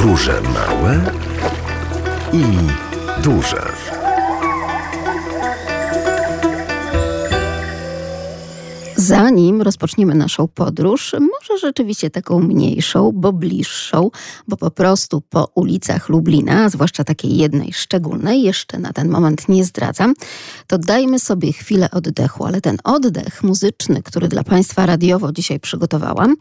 Podróże małe i duże. Zanim rozpoczniemy naszą podróż, może rzeczywiście taką mniejszą, bo bliższą, bo po prostu po ulicach Lublina, zwłaszcza takiej jednej szczególnej, jeszcze na ten moment nie zdradzam, to dajmy sobie chwilę oddechu, ale ten oddech muzyczny, który dla Państwa radiowo dzisiaj przygotowałam,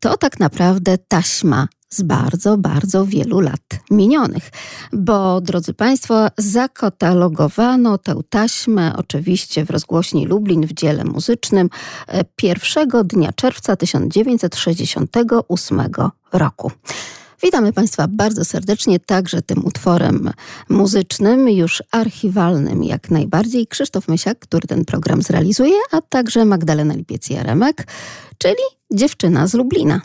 to tak naprawdę taśma z bardzo, bardzo wielu lat minionych. Bo, drodzy Państwo, zakatalogowano tę taśmę oczywiście w rozgłośni Lublin w dziele muzycznym e, pierwszego dnia czerwca 1968 roku. Witamy Państwa bardzo serdecznie, także tym utworem muzycznym, już archiwalnym jak najbardziej. Krzysztof Mysiak, który ten program zrealizuje, a także Magdalena Lipiec-Jaremek, czyli dziewczyna z Lublina.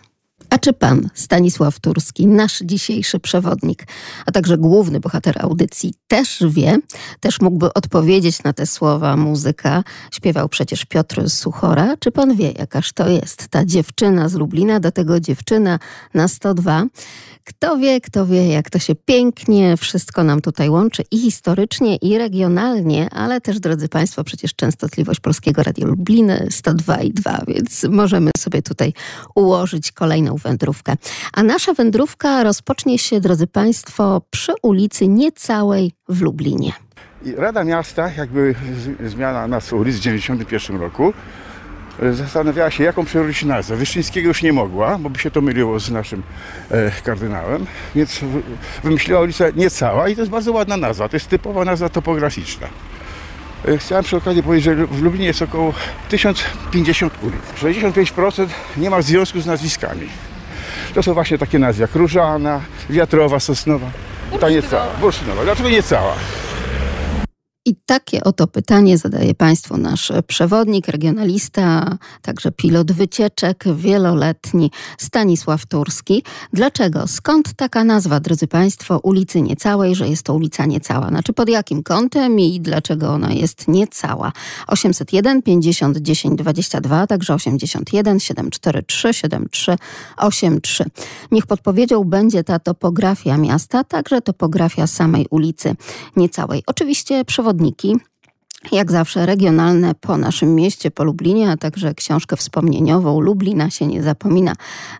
A czy pan Stanisław Turski, nasz dzisiejszy przewodnik, a także główny bohater audycji, też wie, też mógłby odpowiedzieć na te słowa muzyka? Śpiewał przecież Piotr Suchora. Czy pan wie, jakaż to jest ta dziewczyna z Lublina, do tego dziewczyna na 102? Kto wie, kto wie, jak to się pięknie wszystko nam tutaj łączy i historycznie, i regionalnie, ale też, drodzy Państwo, przecież częstotliwość Polskiego Radia Lubliny 102 i 2, więc możemy sobie tutaj ułożyć kolejną wędrówkę. A nasza wędrówka rozpocznie się, drodzy Państwo, przy ulicy Niecałej w Lublinie. Rada Miasta, jakby zmiana nazwy ulic w 1991 roku, zastanawiała się, jaką przerobić nazwę. Wyszyńskiego już nie mogła, bo by się to myliło z naszym e, kardynałem, więc wymyśliła ulicę Niecała i to jest bardzo ładna nazwa. To jest typowa nazwa topograficzna. E, chciałem przy okazji powiedzieć, że w Lublinie jest około 1050 ulic. 65% nie ma związku z nazwiskami. To są właśnie takie nazwy jak Różana, Wiatrowa, Sosnowa. Ta niecała. Bursztynowa. Dlaczego niecała? I takie oto pytanie zadaje Państwu nasz przewodnik, regionalista, także pilot wycieczek wieloletni Stanisław Turski. Dlaczego? Skąd taka nazwa, drodzy Państwo, ulicy Niecałej, że jest to ulica Niecała? Znaczy pod jakim kątem i dlaczego ona jest niecała? 801 50 10 22, także 81 743 7383. Niech podpowiedzią będzie ta topografia miasta, także topografia samej ulicy Niecałej. Oczywiście przewodnik przewodniki jak zawsze regionalne po naszym mieście, po Lublinie, a także książkę wspomnieniową Lublina się nie zapomina.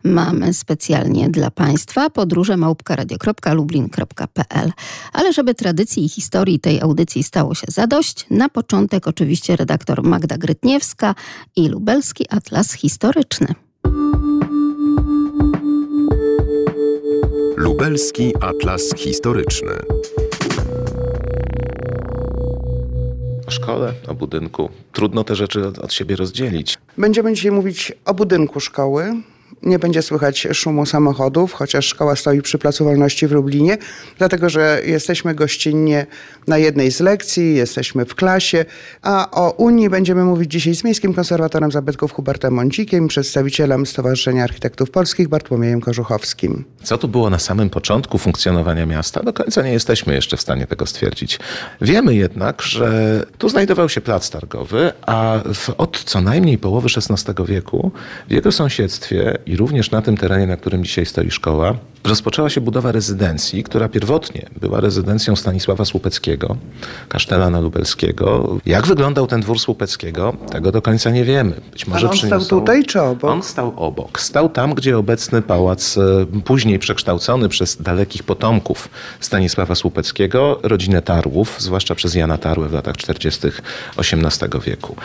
Mamy specjalnie dla Państwa podróże małpkaradio.lublin.pl. Ale żeby tradycji i historii tej audycji stało się zadość, na początek oczywiście redaktor Magda Grytniewska i Lubelski Atlas Historyczny. Lubelski Atlas Historyczny. Szkole, o budynku. Trudno te rzeczy od siebie rozdzielić. Będziemy dzisiaj mówić o budynku szkoły, nie będzie słychać szumu samochodów, chociaż szkoła stoi przy Placu Wolności w Lublinie, dlatego że jesteśmy gościnnie na jednej z lekcji, jesteśmy w klasie, a o Unii będziemy mówić dzisiaj z Miejskim Konserwatorem Zabytków Hubertem Mącikiem, przedstawicielem Stowarzyszenia Architektów Polskich Bartłomiejem Korzuchowskim. Co tu było na samym początku funkcjonowania miasta? Do końca nie jesteśmy jeszcze w stanie tego stwierdzić. Wiemy jednak, że tu znajdował się plac targowy, a od co najmniej połowy XVI wieku w jego sąsiedztwie i również na tym terenie, na którym dzisiaj stoi szkoła, rozpoczęła się budowa rezydencji, która pierwotnie była rezydencją Stanisława Słupeckiego, kasztelana lubelskiego. Jak wyglądał ten dwór Słupeckiego, tego do końca nie wiemy. Być może on przyniosą... stał tutaj czy obok? On stał obok. Stał tam, gdzie obecny pałac, e, później przekształcony przez dalekich potomków Stanisława Słupeckiego, rodzinę Tarłów, zwłaszcza przez Jana Tarłę w latach 40. XVIII wieku.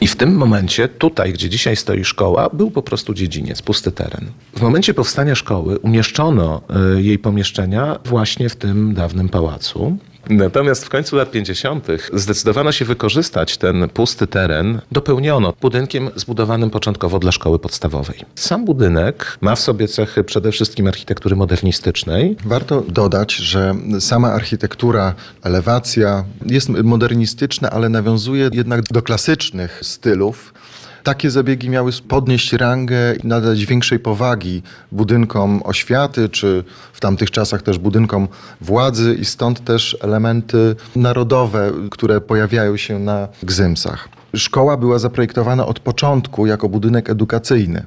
I w tym momencie, tutaj, gdzie dzisiaj stoi szkoła, był po prostu dziedziniec, pusty teren. W momencie powstania szkoły umieszczono e, jej pomieszczenia właśnie w tym dawnym pałacu. Natomiast w końcu lat 50. zdecydowano się wykorzystać ten pusty teren, dopełniono budynkiem zbudowanym początkowo dla szkoły podstawowej. Sam budynek ma w sobie cechy przede wszystkim architektury modernistycznej. Warto dodać, że sama architektura, elewacja jest modernistyczna, ale nawiązuje jednak do klasycznych stylów. Takie zabiegi miały podnieść rangę i nadać większej powagi budynkom oświaty, czy w tamtych czasach też budynkom władzy i stąd też elementy narodowe, które pojawiają się na gzymsach. Szkoła była zaprojektowana od początku jako budynek edukacyjny.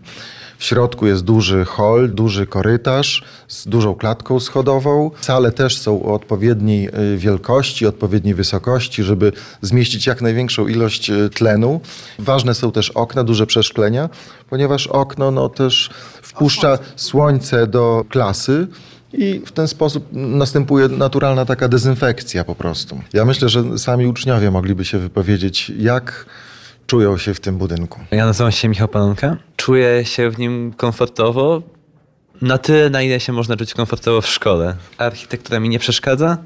W środku jest duży hol, duży korytarz z dużą klatką schodową. Sale też są o odpowiedniej y, wielkości, odpowiedniej wysokości, żeby zmieścić jak największą ilość y, tlenu. Ważne są też okna, duże przeszklenia, ponieważ okno no, też wpuszcza słońce do klasy. I w ten sposób następuje naturalna taka dezynfekcja po prostu. Ja myślę, że sami uczniowie mogliby się wypowiedzieć, jak czują się w tym budynku. Ja nazywam się Michał Panonka. Czuję się w nim komfortowo. Na tyle, na ile się można czuć komfortowo w szkole. Architektura mi nie przeszkadza,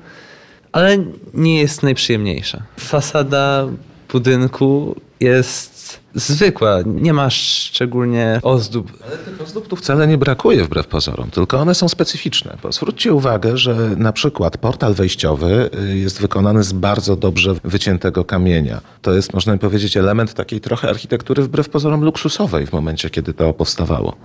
ale nie jest najprzyjemniejsza. Fasada budynku jest zwykła, nie ma szczególnie ozdób. Ale tych ozdób tu wcale nie brakuje wbrew pozorom, tylko one są specyficzne. Bo zwróćcie uwagę, że na przykład portal wejściowy y, jest wykonany z bardzo dobrze wyciętego kamienia. To jest, można powiedzieć, element takiej trochę architektury wbrew pozorom luksusowej w momencie, kiedy to powstawało.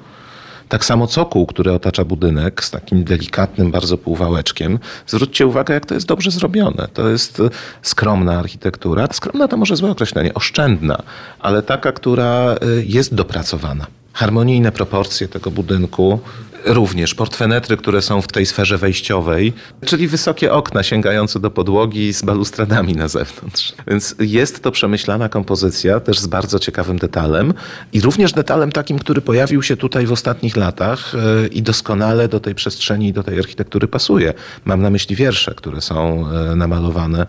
Tak samo cokół, który otacza budynek z takim delikatnym bardzo półwałeczkiem. Zwróćcie uwagę, jak to jest dobrze zrobione. To jest y, skromna architektura. Skromna to może złe określenie, oszczędna, ale taka, która y, jest dopracowana. Harmonijne proporcje tego budynku, również portfenetry, które są w tej sferze wejściowej, czyli wysokie okna sięgające do podłogi z balustradami na zewnątrz. Więc jest to przemyślana kompozycja, też z bardzo ciekawym detalem i również detalem takim, który pojawił się tutaj w ostatnich latach e, i doskonale do tej przestrzeni i do tej architektury pasuje. Mam na myśli wiersze, które są e, namalowane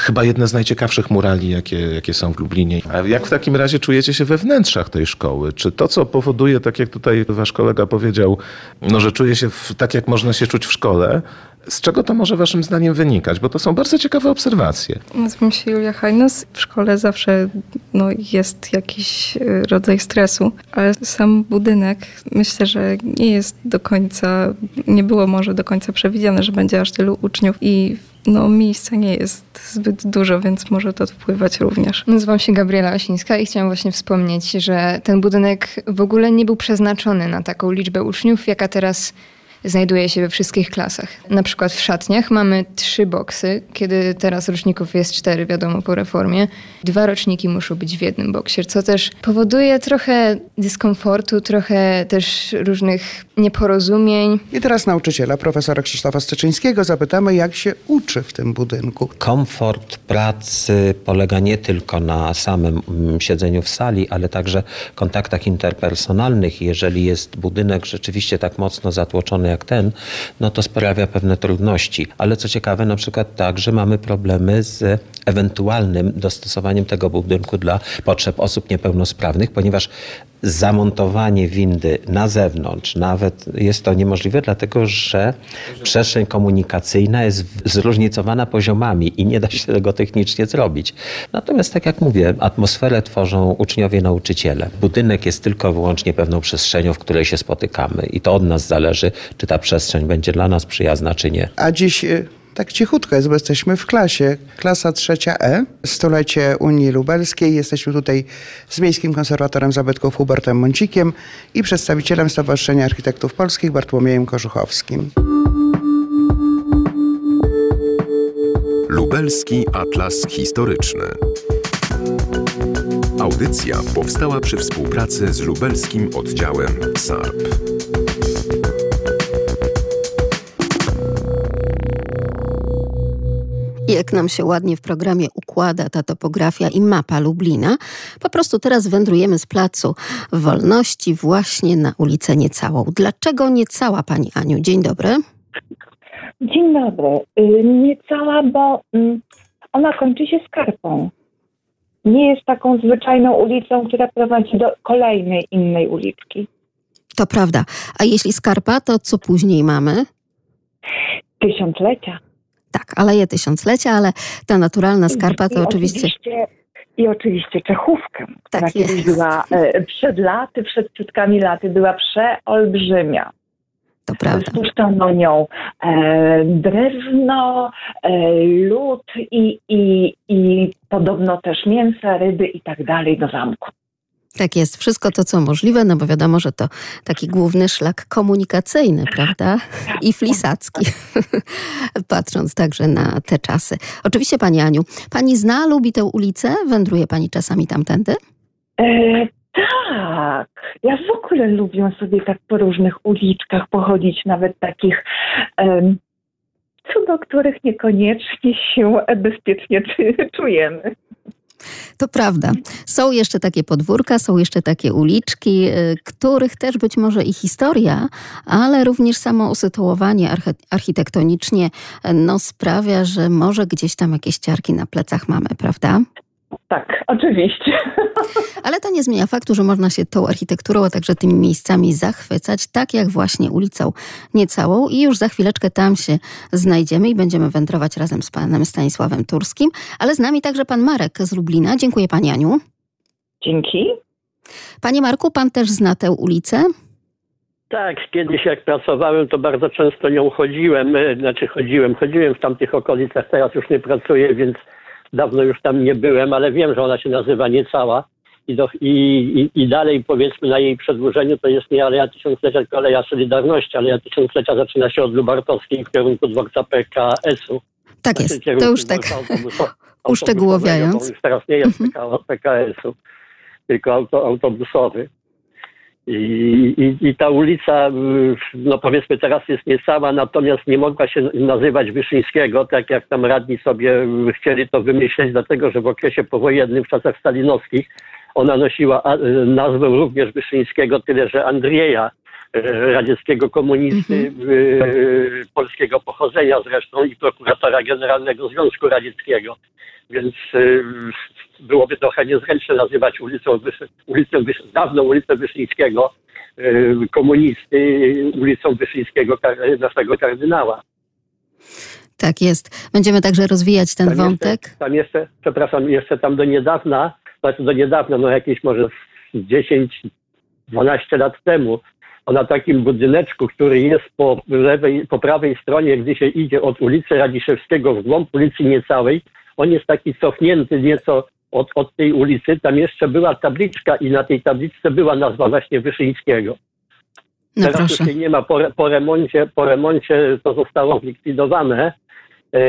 chyba jedne z najciekawszych murali, jakie, jakie są w Lublinie. A jak w takim razie czujecie się we wnętrzach tej szkoły? Czy to, co powoduje, tak jak tutaj wasz kolega powiedział, no, że czuje się w, tak, jak można się czuć w szkole, z czego to może waszym zdaniem wynikać? Bo to są bardzo ciekawe obserwacje. Nazywam się Julia Hajnos. W szkole zawsze no, jest jakiś y, rodzaj stresu, ale sam budynek myślę, że nie jest do końca, nie było może do końca przewidziane, że będzie aż tylu uczniów i no, miejsca nie jest zbyt dużo, więc może to wpływać również. Nazywam się Gabriela Osińska i chciałam właśnie wspomnieć, że ten budynek w ogóle nie był przeznaczony na taką liczbę uczniów, jaka teraz znajduje się we wszystkich klasach. Na przykład w szatniach mamy trzy boksy, kiedy teraz roczników jest cztery, wiadomo, po reformie. Dwa roczniki muszą być w jednym boksie, co też powoduje trochę dyskomfortu, trochę też różnych nieporozumień. I teraz nauczyciela, profesora Krzysztofa Styczyńskiego, zapytamy, jak się uczy w tym budynku. Komfort pracy polega nie tylko na samym mm, siedzeniu w sali, ale także kontaktach interpersonalnych. Jeżeli jest budynek rzeczywiście tak mocno zatłoczony jak ten, no to sprawia pewne trudności. Ale co ciekawe, na przykład także mamy problemy z ewentualnym dostosowaniem tego budynku dla potrzeb osób niepełnosprawnych, ponieważ zamontowanie windy na zewnątrz nawet jest to niemożliwe, dlatego że przestrzeń komunikacyjna jest zróżnicowana poziomami i nie da się tego technicznie zrobić. Natomiast tak jak mówię, atmosferę tworzą uczniowie, nauczyciele. Budynek jest tylko wyłącznie pewną przestrzenią, w której się spotykamy i to od nas zależy, czy ta przestrzeń będzie dla nas przyjazna, czy nie. A dziś y, tak cichutko jest, bo jesteśmy w klasie. Klasa trzecia E, stulecie Unii Lubelskiej. Jesteśmy tutaj z Miejskim Konserwatorem Zabytków Hubertem Mącikiem i przedstawicielem Stowarzyszenia Architektów Polskich Bartłomiejem Korzuchowskim. Lubelski Atlas Historyczny. Audycja powstała przy współpracy z lubelskim oddziałem SARP. Jak nam się ładnie w programie układa ta topografia i mapa Lublina, po prostu teraz wędrujemy z placu Wolności właśnie na ulicę Niecałą. Dlaczego Niecała, Pani Aniu? Dzień dobry. Dzień dobry. Y, Niecała, bo mm, ona kończy się skarpą. Nie jest taką zwyczajną ulicą, która prowadzi do kolejnej innej uliczki. To prawda. A jeśli skarpa, to co później mamy? Tysiąclecia. Tak, Aleje Tysiąclecia, ale ta naturalna skarpa to I oczywiście... I oczywiście Czechówkę, która Tak kiedyś jest. była e, przed laty, przed setkami laty, była przeolbrzymia. To prawda. Spuszczono nią e, drewno, e, lód i, i, i podobno też mięsa, ryby i tak dalej do zamku. Tak jest, wszystko to, co możliwe, no bo wiadomo, że to taki główny szlak komunikacyjny, prawda? I flisacki, patrząc także na te czasy. Oczywiście, Pani Aniu, Pani zna, lubi tę ulicę? Wędruje Pani czasami tamtędy? E, Tak, ja w ogóle lubię sobie tak po różnych uliczkach pochodzić, nawet takich, em, co do których niekoniecznie się bezpiecznie czujemy. To prawda. Są jeszcze takie podwórka, są jeszcze takie uliczki, y, których też być może i historia, ale również samo usytuowanie archi- architektonicznie no, sprawia, że może gdzieś tam jakieś ciarki na plecach mamy, prawda? Tak, oczywiście. Ale to nie zmienia faktu, że można się tą architekturą, a także tymi miejscami zachwycać, tak jak właśnie ulicą Niecałą. I już za chwileczkę tam się znajdziemy i będziemy wędrować razem z panem Stanisławem Turskim. Ale z nami także pan Marek z Lublina. Dziękuję pani Aniu. Dzięki. Panie Marku, pan też zna tę ulicę? Tak, kiedyś jak pracowałem, to bardzo często nią chodziłem, e, znaczy chodziłem, chodziłem w tamtych okolicach, teraz już nie pracuję, więc dawno już tam nie byłem, ale wiem, że ona się nazywa Niecała i, do, i, i, i dalej powiedzmy na jej przedłużeniu to jest nie Aleja Tysiąclecia, tylko Aleja Solidarności. Aleja Tysiąclecia zaczyna się od Lubartowskiej w kierunku dworca PKS-u. Tak jest, to już tak uszczegółowiając. Już teraz nie jest PK PKS-u, tylko auto, autobusowy. I, i, I ta ulica, y, no powiedzmy teraz jest nie sama, natomiast nie mogła się nazywać Wyszyńskiego, tak jak tam radni sobie y, chcieli to wymyśleć, dlatego że w okresie powojennym, w czasach stalinowskich, ona nosiła y, nazwę również Wyszyńskiego, tyle że Andrieja, y, radzieckiego komunisty y, polskiego pochodzenia zresztą i prokuratora generalnego Związku Radzieckiego. Więc byłoby trochę niezręczne nazywać ulicą, ulicą dawną ulicę Wyszyńskiego y, komunisty ulicą Wyszyńskiego naszego kardynała. Tak jest. Będziemy także rozwijać ten Tam wątek. Jeszcze, tam jeszcze, przepraszam, jeszcze tam do niedawna, znaczy do niedawna, no jakieś może z 10-12 lat temu, na takim budyneczku, który jest po lewej, po prawej stronie, gdy się idzie od ulicy Radziszewskiego w głąb ulicy Niecałej, on jest taki cofnięty nieco od, od tej ulicy. Tam jeszcze była tabliczka i na tej tabliczce była nazwa właśnie Wyszyńskiego. No Teraz proszę. już jej nie ma po, po, remoncie, po remoncie to zostało zlikwidowane. E,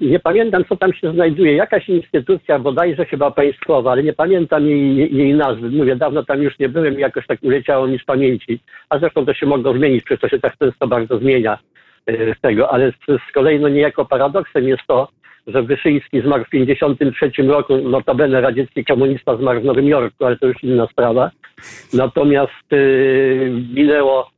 Nie pamiętam, co tam się znajduje. Jakaś instytucja, bodajże chyba państwowa, ale nie pamiętam jej, jej nazwy. Mówię, dawno tam już nie byłem i jakoś tak uleciało mi z pamięci. A zresztą to się mogło zmienić, przecież to się tak często bardzo zmienia e, z tego. Ale z, z kolei no niejako paradoksem jest to, że Wyszyński zmarł w 1953 roku, notabene radziecki komunista zmarł w Nowym Jorku, ale to już inna sprawa. Natomiast yy, minęło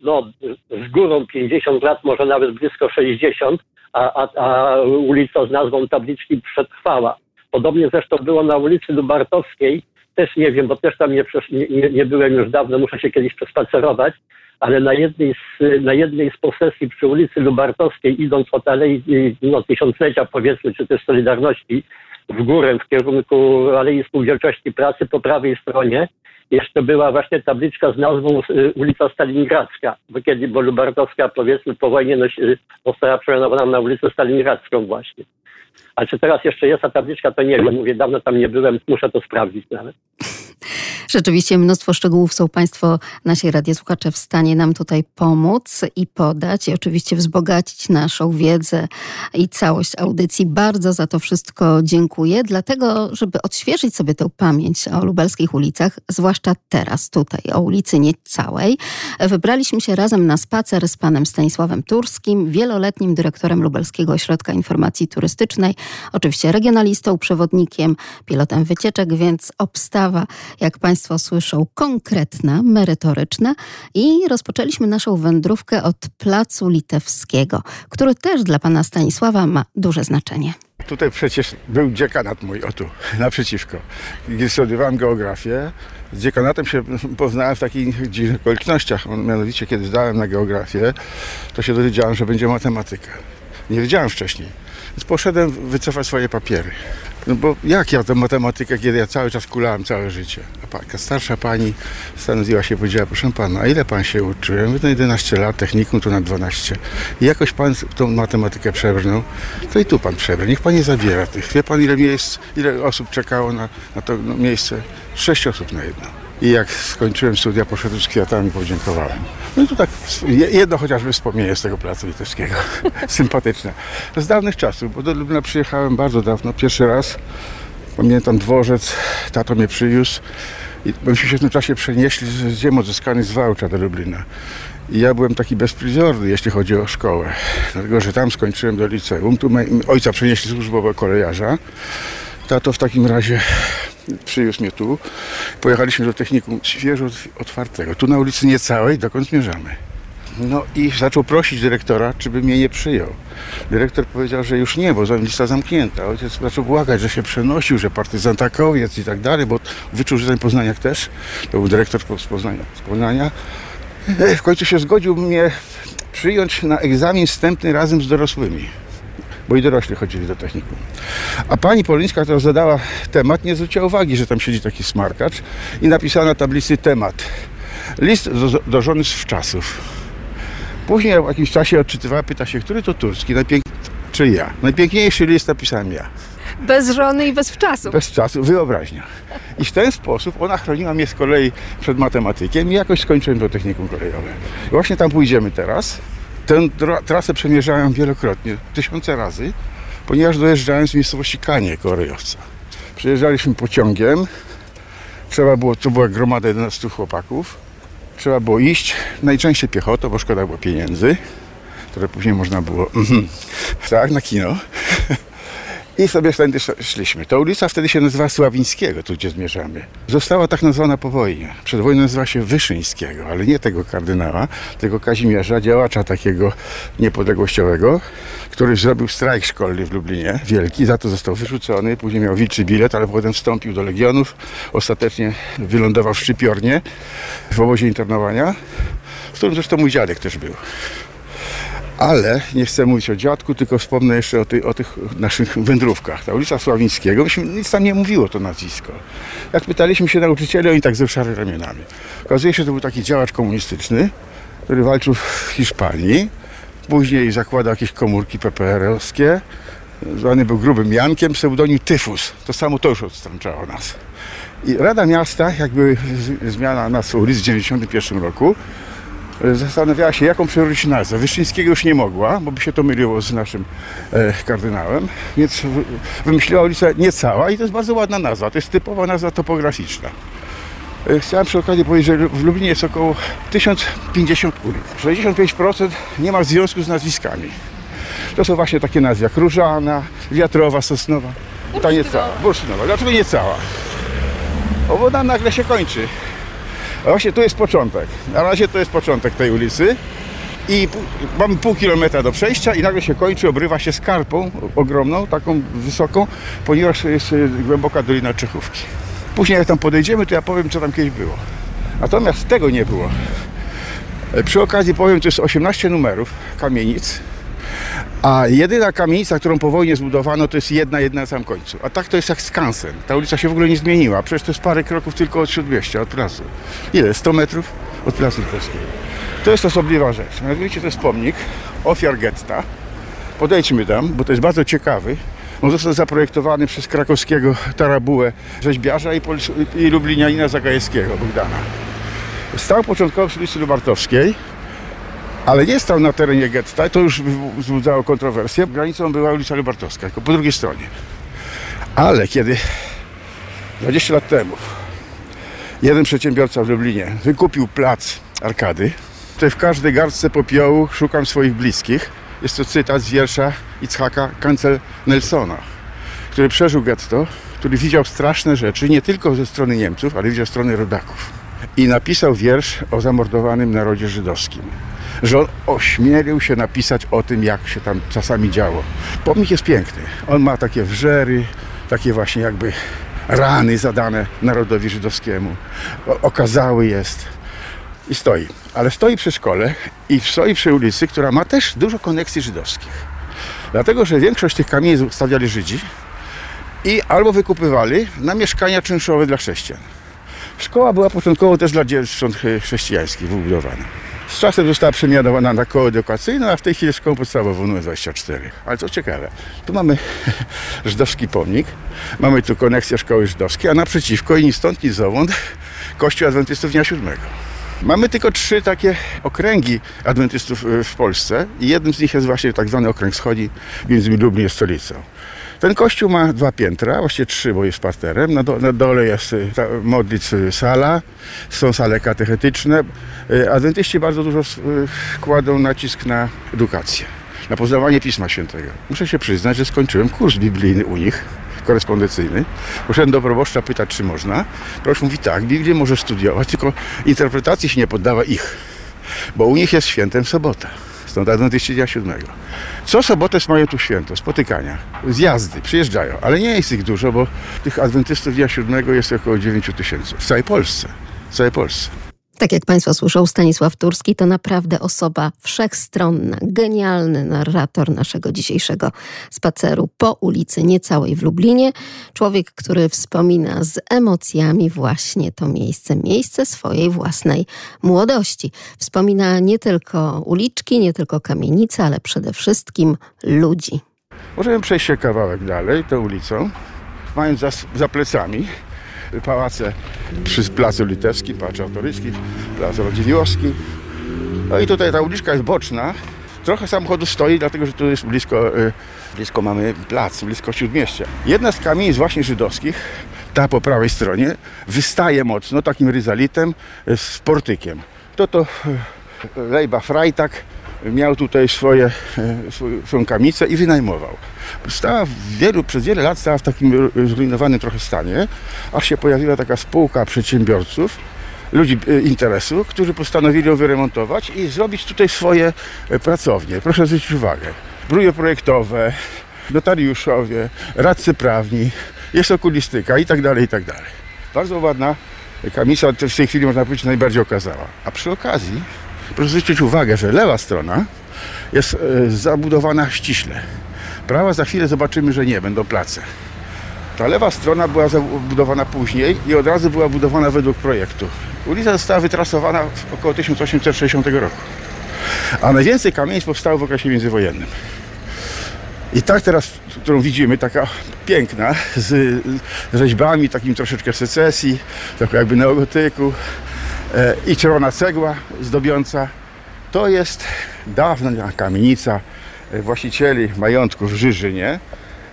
no, z górą 50 lat, może nawet blisko 60, a, a, a ulica z nazwą tabliczki przetrwała. Podobnie zresztą było na ulicy Lubartowskiej, też nie wiem, bo też tam nie, nie, nie byłem już dawno, muszę się kiedyś przespacerować, ale na jednej z, na jednej z posesji przy ulicy Lubartowskiej, idąc od Alei no, Tysiąclecia powiedzmy, czy też Solidarności, w górę w kierunku Alei Spółdzielczości Pracy po prawej stronie, jeszcze była właśnie tabliczka z nazwą y, ulica Stalingradzka, bo kiedy, bo Lubartowska powiedzmy po wojnie y, została przemianowana na ulicę Stalingradzką właśnie. A czy teraz jeszcze jest ta tabliczka, to nie wiem. Mówię, dawno tam nie byłem, muszę to sprawdzić nawet. Rzeczywiście mnóstwo szczegółów są Państwo, nasi radiosłuchacze, w stanie nam tutaj pomóc i podać i oczywiście wzbogacić naszą wiedzę i całość audycji. Bardzo za to wszystko dziękuję, dlatego, żeby odświeżyć sobie tę pamięć o lubelskich ulicach, zwłaszcza teraz tutaj, o ulicy Niecałej, wybraliśmy się razem na spacer z panem Stanisławem Turskim, wieloletnim dyrektorem Lubelskiego Ośrodka Informacji Turystycznej, oczywiście regionalistą, przewodnikiem, pilotem wycieczek, więc obstawa, jak Państwo słyszą, konkretna, merytoryczna i rozpoczęliśmy naszą wędrówkę od Placu Litewskiego, który też dla pana Stanisława ma duże znaczenie. Tutaj przecież był dziekanat mój, o tu, naprzeciwko. Gdy studiowałem geografię, z dziekanatem się poznałem w takich dziwnych okolicznościach. Mianowicie, kiedy zdałem na geografię, to się dowiedziałem, że będzie matematyka. Nie wiedziałem wcześniej. Więc poszedłem wycofać swoje papiery. No bo jak ja tę matematykę, kiedy ja cały czas kulałem całe życie? A starsza pani stanowiła się i powiedziała, proszę pana, a ile pan się uczył? Ja mówię, no 11 lat, technikum to na 12. I jakoś pan tą matematykę przebrnął, to i tu pan przebrał. Niech pan nie zabiera tych. Wie pan, ile miejsc, ile osób czekało na, na to no, miejsce? Sześć osób na jedno. I jak skończyłem studia, poszedłem z kwiatami podziękowałem. No i tu tak je- jedno chociażby wspomnienie z tego placu litewskiego. Sympatyczne. Z dawnych czasów, bo do Lublina przyjechałem bardzo dawno, pierwszy raz. Pamiętam dworzec, tato mnie przywiózł. I myśmy się w tym czasie przenieśli z ziem odzyskanych z Wałcza do Lublina. I ja byłem taki bezpryzorny, jeśli chodzi o szkołę. Dlatego, że tam skończyłem do liceum. Tu ojca przenieśli służbowo kolejarza. Tato w takim razie przywiózł mnie tu. Pojechaliśmy do technikum świeżo otw- otwartego. Tu na ulicy Niecałej, dokąd zmierzamy. No i zaczął prosić dyrektora, czy by mnie nie przyjął. Dyrektor powiedział, że już nie, bo lista zamknięta. Ojciec zaczął błagać, że się przenosił, że partyzantakowiec i tak dalej, bo wyczuł, że ten Poznaniak też. To był dyrektor z Poznania. Z Poznania. E, W końcu się zgodził mnie przyjąć na egzamin wstępny razem z dorosłymi bo i dorośli chodzili do technikum. A pani Polińska, która zadała temat, nie zwróciła uwagi, że tam siedzi taki smarkacz i napisała na tablicy temat. List do, do żony z wczasów. Później w jakimś czasie odczytywała, pyta się, który to Turski, najpięk... czy ja. Najpiękniejszy list napisałem ja. Bez żony i bez wczasu. Bez czasu, wyobraźnia. I w ten sposób ona chroniła mnie z kolei przed matematykiem i jakoś skończyłem to technikum kolejowe. I właśnie tam pójdziemy teraz. Tę trasę przemierzałem wielokrotnie, tysiące razy, ponieważ dojeżdżałem z miejscowości Kanie koło Ryjowca. Przyjeżdżaliśmy pociągiem, trzeba było, to była gromada 11 chłopaków, trzeba było iść, najczęściej piechotą, bo szkoda było pieniędzy, które później można było, tak, na kino. I sobie wtedy sz- szliśmy. Ta ulica wtedy się nazywała Sławińskiego, tu gdzie zmierzamy. Została tak nazwana po wojnie. Przed wojną nazywała się Wyszyńskiego, ale nie tego kardynała, tylko Kazimierza, działacza takiego niepodległościowego, który zrobił strajk szkolny w Lublinie, wielki, za to został wyrzucony, później miał wilczy bilet, ale potem wstąpił do Legionów, ostatecznie wylądował w Szczypiornie, w obozie internowania, w którym zresztą mój dziadek też był. Ale nie chcę mówić o dziadku, tylko wspomnę jeszcze o, ty, o tych naszych wędrówkach. Ta ulica Sławińskiego, myśmy, nic tam nie mówiło to nazwisko. Jak pytaliśmy się nauczycieli, oni tak wzruszali ramionami. Okazuje się, że to był taki działacz komunistyczny, który walczył w Hiszpanii. Później zakładał jakieś komórki PPR-owskie. Zwany był grubym Jankiem, pseudonim Tyfus. To samo to już odstręczało nas. I Rada Miasta, jakby zmiana nazwy ulic w 1991 roku, zastanawiała się, jaką przyrodzić nazwę. Wyszyńskiego już nie mogła, bo by się to myliło z naszym e, kardynałem, więc wy- wymyśliła ulicę Niecała i to jest bardzo ładna nazwa. To jest typowa nazwa topograficzna. E, Chciałem przy okazji powiedzieć, że w Lublinie jest około 1050 ulic. 65% nie ma związku z nazwiskami. To są właśnie takie nazwy jak Różana, Wiatrowa, Sosnowa. Ta Niecała. Bursztynowa. Dlaczego Niecała? Bo woda nagle się kończy. Właśnie tu jest początek. Na razie to jest początek tej ulicy. I mamy pół kilometra do przejścia i nagle się kończy, obrywa się skarpą ogromną, taką wysoką, ponieważ jest e, głęboka dolina Czechówki. Później jak tam podejdziemy, to ja powiem, co tam kiedyś było. Natomiast tego nie było. E, Przy okazji powiem, to jest 18 numerów kamienic, a jedyna kamienica, którą po wojnie zbudowano, to jest jedna, jedna na samym końcu. A tak to jest jak skansen. Ta ulica się w ogóle nie zmieniła. Przecież to jest parę kroków tylko od Śródmieścia, od placu. Ile? 100 metrów od placu Królewskiego. To jest osobliwa rzecz. Mianowicie to jest pomnik ofiar getta. Podejdźmy tam, bo to jest bardzo ciekawy. On został zaprojektowany przez krakowskiego Tarabułę, rzeźbiarza i, i lublinianina Zagajewskiego, Bogdana. Stał początkowo przy ulicy Lubartowskiej, ale nie stał na terenie getta, to już wzbudzało kontrowersję. Granicą była ulica Lubartowska, tylko po drugiej stronie. Ale kiedy 20 lat temu jeden przedsiębiorca w Lublinie wykupił plac Arkady, to w każdej garstce popiołu szukam swoich bliskich. Jest to cytat z wiersza Itzhaka Kancel Nelsona, który przeżył getto, który widział straszne rzeczy nie tylko ze strony Niemców, ale widział strony rodaków. I napisał wiersz o zamordowanym narodzie żydowskim że on ośmielił się napisać o tym, jak się tam czasami działo. Pomnik jest piękny. On ma takie wrzery, takie właśnie jakby rany zadane narodowi żydowskiemu. Okazały jest i stoi. Ale stoi przy szkole i stoi przy ulicy, która ma też dużo koneksji żydowskich. Dlatego, że większość tych kamieni stawiali Żydzi i albo wykupywali na mieszkania czynszowe dla chrześcijan. Szkoła była początkowo też dla dziewcząt chrześcijańskich wybudowana. Z czasem została przemianowana na koło edukacyjne, a w tej chwili szkołą podstawową numer 24. Ale co ciekawe, tu mamy żydowski pomnik, mamy tu koneksję szkoły żydowskiej, a naprzeciwko i ni stąd, ni zowąd Kościół Adwentystów Dnia Siódmego. Mamy tylko trzy takie okręgi adwentystów y, w Polsce i jednym z nich jest właśnie tak zwany okręg wschodni, między Lublin jest stolicą. Ten kościół ma dwa piętra, właściwie trzy, bo jest parterem. Na, do, na dole jest y, ta, y, sala, są sale katechetyczne. Y, Adwentyści bardzo dużo kładą nacisk na edukację, na poznawanie Pisma Świętego. Muszę się przyznać, że skończyłem kurs biblijny u nich, korespondencyjny. Poszedłem do proboszcza pytać, czy można. Proboszcz mówi tak, Biblię możesz studiować, tylko interpretacji się nie poddawa ich, bo u nich jest świętem sobota. Dnia Siódmego. Co sobotę mają tu święto, spotykania, zjazdy, przyjeżdżają, ale nie jest ich dużo, bo tych adwentystów Dnia Siódmego jest około 9 tysięcy w całej Polsce. W całej Polsce. Tak jak Państwo słyszą, Stanisław Turski to naprawdę osoba wszechstronna, genialny narrator naszego dzisiejszego spaceru po ulicy Niecałej w Lublinie. Człowiek, który wspomina z emocjami właśnie to miejsce, miejsce swojej własnej młodości. Wspomina nie tylko uliczki, nie tylko kamienice, ale przede wszystkim ludzi. Możemy przejść się kawałek dalej tą ulicą, mając za, za plecami pałace przy Placu Litewskim, Pałac Autoryjski, Plac Radziwiłowski. No i tutaj ta uliczka jest boczna. Trochę samochodu stoi, dlatego że tu jest blisko, y, blisko mamy plac, blisko Śródmieścia. Jedna z kamienic właśnie żydowskich, ta po prawej stronie, wystaje mocno takim ryzalitem y, z portykiem. To to y, Lejba Freitag miał tutaj swoje, e, swoją kamicę i wynajmował. Stała wielu, przez wiele lat stała w takim zrujnowanym trochę stanie, aż się pojawiła taka spółka przedsiębiorców, ludzi e, interesu, którzy postanowili ją wyremontować i zrobić tutaj swoje e, pracownie. Proszę zwrócić uwagę. Bruje projektowe, notariuszowie, radcy prawni, jest okulistyka i tak dalej, i tak dalej. Bardzo ładna kamisa to w tej chwili można powiedzieć najbardziej okazała. A przy okazji zwrócić uwagę, że lewa strona jest e, zabudowana ściśle. Prawa za chwilę zobaczymy, że nie, będą place. Ta lewa strona była zabudowana później i od razu była budowana według projektu. Ulica została wytrasowana w około 1860 roku. A najwięcej kamienic powstało w okresie międzywojennym. I tak teraz, którą widzimy, taka piękna, z, rzeźbami, takim troszeczkę secesji, trochę jakby neogotyku i czerwona cegła zdobiąca. To jest dawna kamienica e, właścicieli majątku w Żyżynie,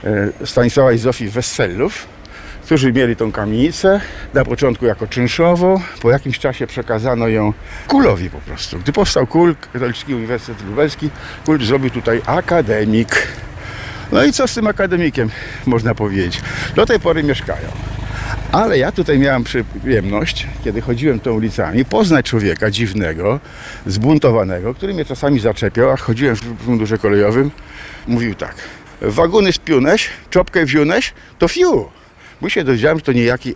e, Stanisława i Zofii Wessellów, którzy mieli tą kamienicę, na początku jako czynszową, po jakimś czasie przekazano ją Kulowi po prostu. Gdy powstał Kul, Katolicki Uniwersytet Lubelski, Kul zrobił tutaj akademik. No i co z tym akademikiem można powiedzieć? Do tej pory mieszkają. Ale ja tutaj miałem przyjemność, kiedy chodziłem tą ulicami, poznać człowieka dziwnego, zbuntowanego, który mnie czasami zaczepiał, a chodziłem w mundurze kolejowym. Mówił tak, waguny spiuneś, czopkę wziąłeś, to fiu. Bo się dowiedziałem, że to niejaki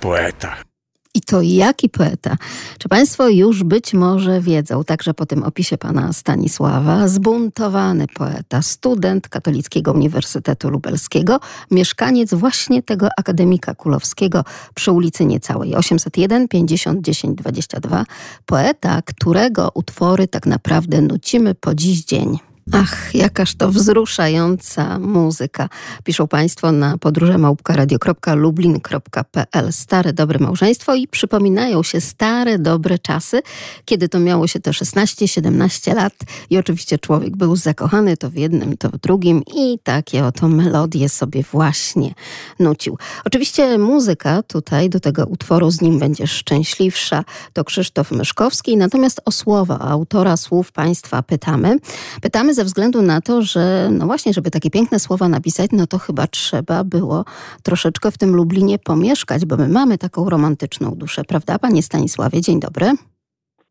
poeta. I to jaki poeta. Czy Państwo już być może wiedzą, także po tym opisie pana Stanisława, zbuntowany poeta, student Katolickiego Uniwersytetu Lubelskiego, mieszkaniec właśnie tego akademika kulowskiego przy ulicy Niecałej 801 50 10 22. Poeta, którego utwory tak naprawdę nucimy po dziś dzień. Ach, jakaż to wzruszająca muzyka. Piszą Państwo na podróże małpka.radio.lublin.pl Stare dobre małżeństwo i przypominają się stare dobre czasy, kiedy to miało się te 16-17 lat i oczywiście człowiek był zakochany to w jednym, to w drugim i takie oto melodie sobie właśnie nucił. Oczywiście muzyka tutaj do tego utworu z nim będzie szczęśliwsza to Krzysztof Myszkowski, natomiast o słowa autora słów Państwa pytamy. Pytamy ze względu na to, że no właśnie, żeby takie piękne słowa napisać, no to chyba trzeba było troszeczkę w tym Lublinie pomieszkać, bo my mamy taką romantyczną duszę, prawda, panie Stanisławie? Dzień dobry.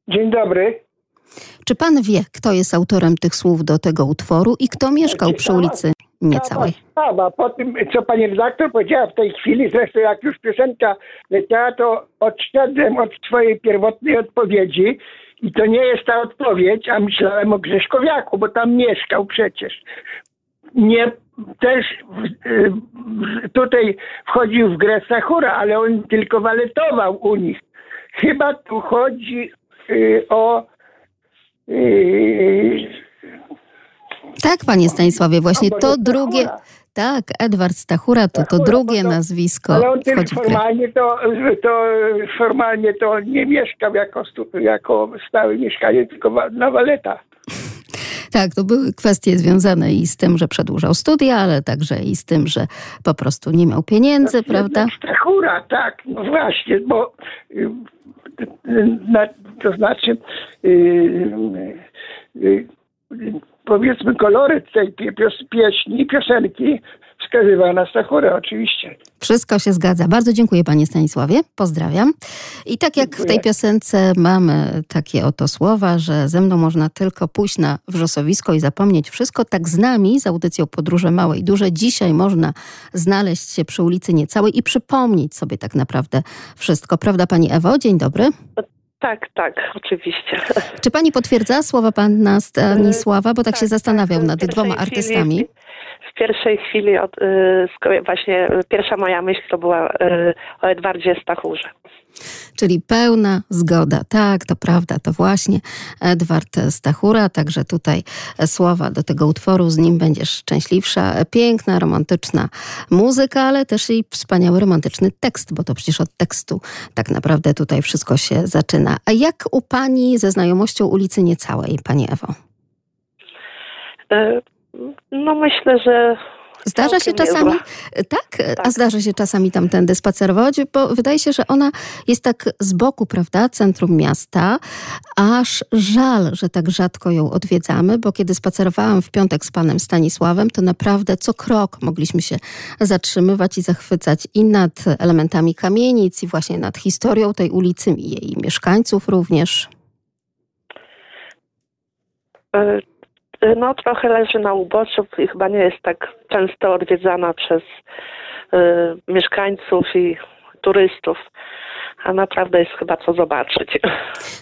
Dzień dobry. Czy pan wie, kto jest autorem tych słów do tego utworu i kto mieszkał przy ulicy Niecałej? Sprawa, po tym, co pani redaktor powiedziała w tej chwili, zresztą jak już piosenka leciała, to odszedłem od swojej pierwotnej odpowiedzi i to nie jest ta odpowiedź, a myślałem o Grzeszkowiaku, bo tam mieszkał przecież. Nie, też y, tutaj wchodził w grę Sachura, ale on tylko waletował u nich. Chyba tu chodzi y, o y, Tak, panie Stanisławie, właśnie to drugie. Tak, Edward Stachura to to drugie nazwisko Ale on tylko formalnie to, to formalnie to nie mieszkał jako, jako stały mieszkaniec, tylko na waleta. Tak, to były kwestie związane i z tym, że przedłużał studia, ale także i z tym, że po prostu nie miał pieniędzy, prawda? Stachura, tak, no właśnie, bo y, y, na, to znaczy y, y, y, powiedzmy koloryt tej pios- pieśni, piosenki wskazywa na Stachurę oczywiście. Wszystko się zgadza. Bardzo dziękuję panie Stanisławie. Pozdrawiam. I tak jak w tej Dziękuję. piosence mamy takie oto słowa, że ze mną można tylko pójść na wrzosowisko i zapomnieć wszystko, tak z nami, z audycją Podróże Małe i Duże, dzisiaj można znaleźć się przy ulicy Niecałej i przypomnieć sobie tak naprawdę wszystko. Prawda pani Ewo? Dzień dobry. Tak, tak, oczywiście. Czy pani potwierdza słowa pana Stanisława? Bo tak, się zastanawiał nad dwoma artystami. W pierwszej chwili od, y, właśnie y, pierwsza moja myśl to była y, o Edwardzie Stachurze. Czyli pełna zgoda. Tak, to prawda, to właśnie Edward Stachura. Także tutaj słowa do tego utworu z nim będziesz szczęśliwsza. Piękna, romantyczna muzyka, ale też i wspaniały romantyczny tekst, bo to przecież od tekstu tak naprawdę tutaj wszystko się zaczyna. A jak u pani ze znajomością ulicy Niecałej, pani Ewo? No myślę, że Zdarza się czasami, niezła. tak, a zdarza się czasami tamtędy spacerować, bo wydaje się, że ona jest tak z boku, prawda, centrum miasta, aż żal, że tak rzadko ją odwiedzamy, bo kiedy spacerowałam w piątek z panem Stanisławem, to naprawdę co krok mogliśmy się zatrzymywać i zachwycać i nad elementami kamienic, i właśnie nad historią tej ulicy, i jej mieszkańców również. No trochę leży na uboczu i chyba nie jest tak często odwiedzana przez y, mieszkańców i turystów. A naprawdę jest chyba co zobaczyć.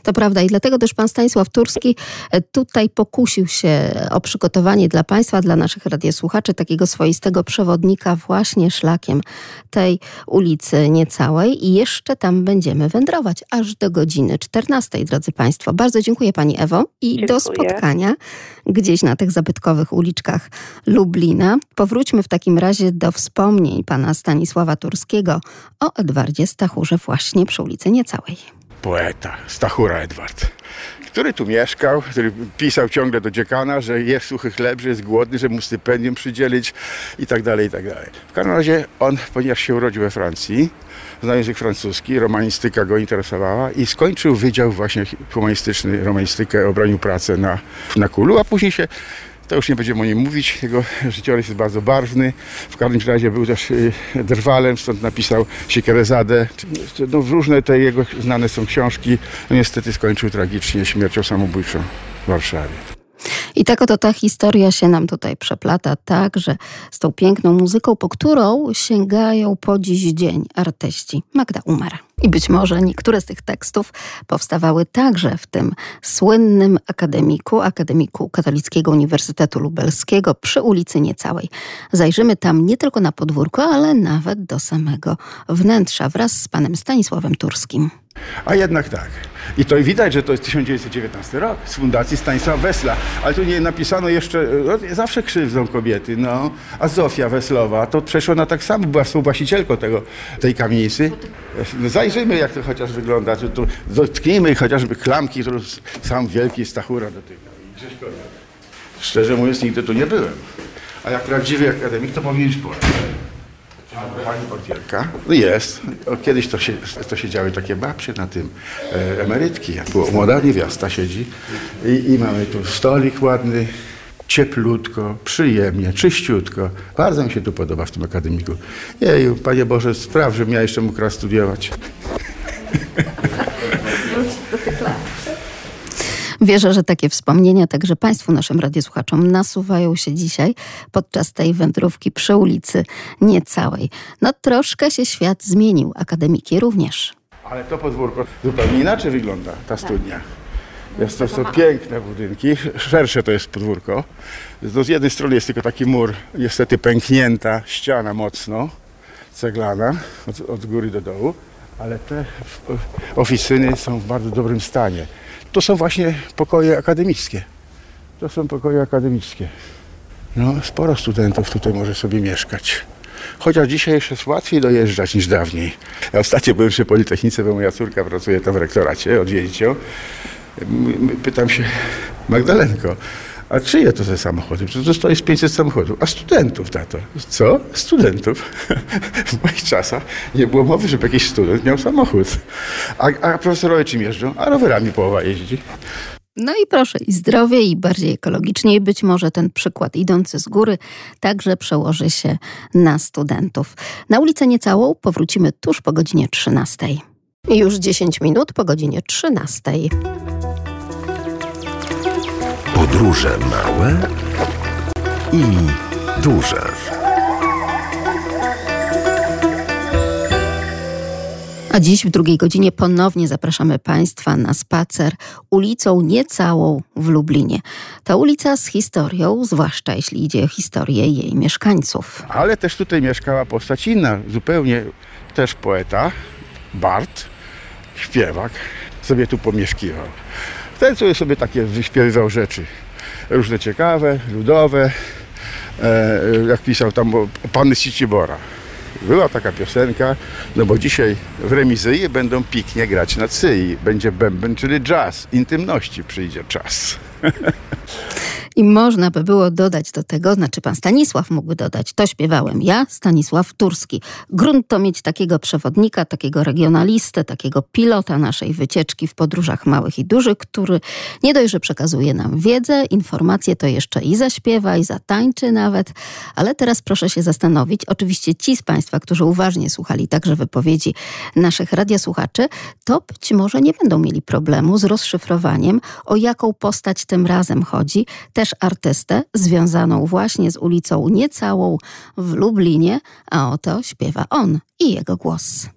To prawda i dlatego też pan Stanisław Turski e, tutaj pokusił się o przygotowanie dla państwa, dla naszych radiosłuchaczy takiego swoistego przewodnika właśnie szlakiem tej ulicy Niecałej i jeszcze tam będziemy wędrować aż do godziny 14, drodzy państwo. Bardzo dziękuję pani Ewo i do Dziękuję. spotkania gdzieś na tych zabytkowych uliczkach Lublina. Powróćmy w takim razie do wspomnień pana Stanisława Turskiego o Edwardzie Stachurze właśnie przy ulicy Niecałej. poeta, Stachura Edward, który tu mieszkał, który pisał ciągle do dziekana, że jest suchy chleb, że jest głodny, że mu stypendium przydzielić i tak dalej, i tak dalej. W każdym razie on, ponieważ się urodził we Francji, znał język francuski, romanistyka go interesowała i skończył wydział właśnie humanistyczny, romanistykę, obronił pracę na, na kulu, a później się to już nie będziemy o nim mówić. Jego życiorys jest bardzo barwny. W każdym razie był też y, drwalem, stąd napisał Siekierezadę. No, różne te jego znane są książki. No, niestety skończył tragicznie śmiercią samobójczą w Warszawie. I tak oto ta historia się nam tutaj przeplata także z tą piękną muzyką, po którą sięgają po dziś dzień artyści. Magda Umar. I być może niektóre z tych tekstów powstawały także w tym słynnym akademiku, akademiku Katolickiego Uniwersytetu Lubelskiego przy ulicy Niecałej. Zajrzymy tam nie tylko na podwórko, ale nawet do samego wnętrza wraz z panem Stanisławem Turskim. A jednak tak. I to widać, że to jest 1919 rok z Fundacji Stanisława Wesla. Ale tu nie napisano jeszcze, no, zawsze krzywdzą kobiety, no. A Zofia Weslowa, to przecież ona tak samo była współwłaścicielką tego, tej kamienicy. No, zajrzyjmy, jak to chociaż wygląda. Tu, tu dotknijmy chociażby klamki, którą sam wielki Stachura dotyka. Szczerze mówiąc, nigdy tu nie byłem. A jak prawdziwy akademik, to powinien pojść. Pani portierka? No jest. Kiedyś to się, to się działy takie babcie na tym, e, emerytki. Młoda niewiasta siedzi i, i mamy tu stolik ładny, cieplutko, przyjemnie, czyściutko. Bardzo mi się tu podoba w tym akademiku. Jeju, Panie Boże, spraw, żebym ja jeszcze mógł raz studiować. Wierzę, że takie wspomnienia także Państwu, naszym radiosłuchaczom, nasuwają się dzisiaj podczas tej wędrówki przy ulicy Niecałej. No troszkę się świat zmienił, akademiki również. Ale to podwórko zupełnie inaczej wygląda, ta studnia. Jest to piękne budynki, szersze to jest podwórko. To z jednej strony jest tylko taki mur, niestety pęknięta ściana mocno, ceglana, od, od góry do dołu, ale te oficyny są w bardzo dobrym stanie. To są właśnie pokoje akademickie. To są pokoje akademickie. No, sporo studentów tutaj może sobie mieszkać. Chociaż dzisiaj jeszcze jest łatwiej dojeżdżać niż dawniej. Ja ostatnio byłem przy Politechnice, bo moja córka pracuje tam w rektoracie, odwiedzić ją. Pytam się, Magdalenko, A czyje to te samochody? Przecież to z 500 samochodów. A studentów, tato. Co? Studentów. w moich czasach nie było mowy, żeby jakiś student miał samochód. A, a profesorowie czym jeżdżą? A rowerami połowa jeździ. No i proszę, i zdrowie, i bardziej ekologicznie, i być może ten przykład idący z góry także przełoży się na studentów. Na ulicę Niecałą powrócimy tuż po godzinie 13. Już 10 minut po godzinie 13. Podróże małe i duże. A dziś w drugiej godzinie ponownie zapraszamy Państwa na spacer ulicą Niecałą w Lublinie. Ta ulica z historią, zwłaszcza jeśli idzie o historię jej mieszkańców. Ale też tutaj mieszkała postać inna, zupełnie też poeta, Bart, śpiewak, sobie tu pomieszkiwał. Ten sobie takie wyśpiewywał rzeczy, różne ciekawe, ludowe, e, jak pisał tam z Cicibora. Była taka piosenka, no bo dzisiaj w remizyi będą piknie grać na cyi. Będzie bęben, czyli jazz. Intymności przyjdzie czas. I można by było dodać do tego, znaczy pan Stanisław mógłby dodać, to śpiewałem ja, Stanisław Turski. Grunt to mieć takiego przewodnika, takiego regionalistę, takiego pilota naszej wycieczki w podróżach małych i dużych, który nie dość, że przekazuje nam wiedzę, informacje, to jeszcze i zaśpiewa, i zatańczy nawet. Ale teraz proszę się zastanowić, oczywiście ci z Państwa, którzy uważnie słuchali także wypowiedzi naszych radiosłuchaczy, to być może nie będą mieli problemu z rozszyfrowaniem, o jaką postać tym razem chodzi. Też artystę związaną właśnie z ulicą Niecałą w Lublinie, a oto śpiewa on i jego głos.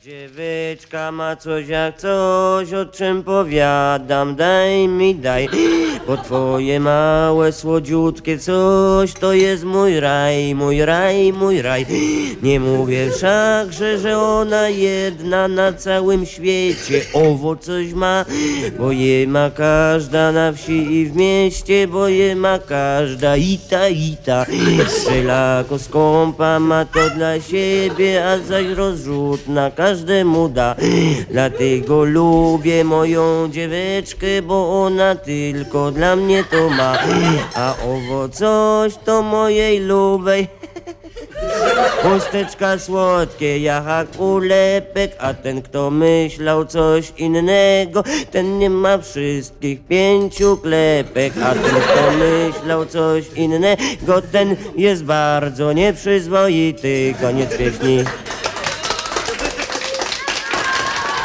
Dziewyczka ma coś jak coś, o czym powiadam, daj mi daj. Bo twoje małe, słodziutkie coś, to jest mój raj, mój raj, mój raj. Nie mówię wszakże, że ona jedna na całym świecie, owo coś ma, bo je ma każda na wsi i w mieście, bo je ma każda i ta, i ta. Strzelako skąpa ma to dla siebie, a zaś rozrzutna każdemu da. Dlatego lubię moją dzieweczkę, bo ona tylko dla mnie to ma. A owo coś to mojej lubej. Chusteczka słodkie, jak ulepek, a ten kto myślał coś innego, ten nie ma wszystkich pięciu klepek, a ten kto myślał coś innego, ten jest bardzo nieprzyzwoity. Koniec pieśni.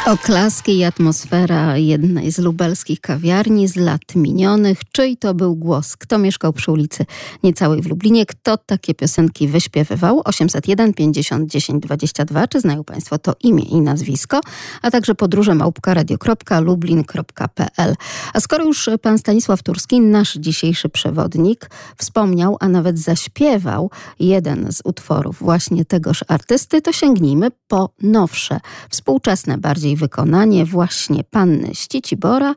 Oklaski i atmosfera jednej z lubelskich kawiarni z lat minionych. Czyj to był głos? Kto mieszkał przy ulicy Niecałej w Lublinie? Kto takie piosenki wyśpiewywał? 801 50 10 22. Czy znają Państwo to imię i nazwisko? A także podróże małpka.radio.lublin.pl A skoro już pan Stanisław Turski, nasz dzisiejszy przewodnik, wspomniał, a nawet zaśpiewał jeden z utworów właśnie tegoż artysty, to sięgnijmy po nowsze, współczesne bardziej wykonanie właśnie Panny Ścicibora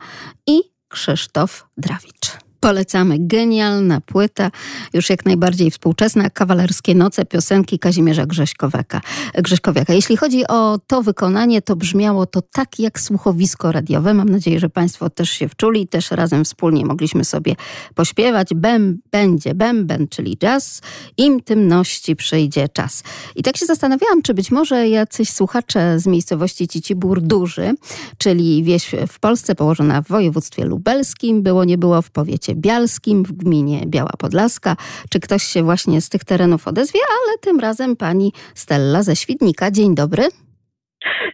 i Krzysztof Drawicz. Polecamy genialna płyta, już jak najbardziej współczesna, kawalerskie noce, piosenki Kazimierza Grześkowiaka. Grześkowiaka. Jeśli chodzi o to wykonanie, to brzmiało to tak jak słuchowisko radiowe. Mam nadzieję, że Państwo też się wczuli, też razem wspólnie mogliśmy sobie pośpiewać. Bem, będzie bęben, czyli jazz, intymności przyjdzie czas. I tak się zastanawiałam, czy być może jacyś słuchacze z miejscowości Cicibór Duży, czyli wieś w Polsce położona w województwie lubelskim, było nie było w powiecie Bialskim, w gminie Biała Podlaska. Czy ktoś się właśnie z tych terenów odezwie, ale tym razem pani Stella ze Świdnika. Dzień dobry.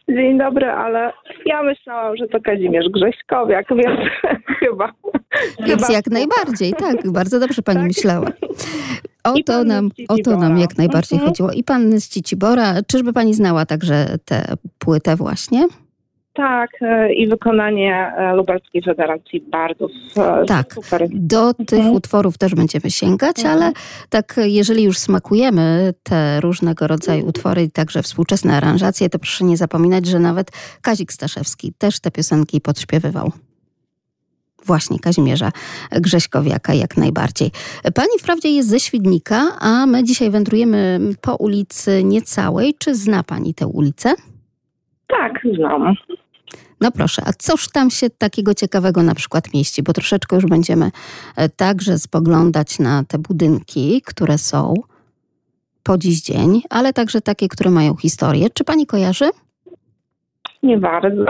Dzień dobry, ale ja myślałam, że to Kazimierz Grześkowiak, więc chyba. Więc chyba jak najbardziej, tak, bardzo dobrze pani myślała. O I to, nam, o to nam jak najbardziej Mhm. chodziło. I pan z Cicibora, czyżby pani znała także tę płytę właśnie? Tak, e, i wykonanie e, Lubelskiej Federacji Bardów. e, Tak, Super. do tych utworów też będziemy sięgać, ale tak jeżeli już smakujemy te różnego rodzaju utwory i także współczesne aranżacje, to proszę nie zapominać, że nawet Kazik Staszewski też te piosenki podśpiewywał. Właśnie Kazimierza Grześkowiaka jak najbardziej. Pani wprawdzie jest ze Świdnika, a my dzisiaj wędrujemy po ulicy Niecałej. Czy zna Pani tę ulicę? Tak, znam. No proszę, a cóż tam się takiego ciekawego na przykład mieści? Bo troszeczkę już będziemy e, także spoglądać na te budynki, które są po dziś dzień, ale także takie, które mają historię. Czy pani kojarzy? Nie bardzo.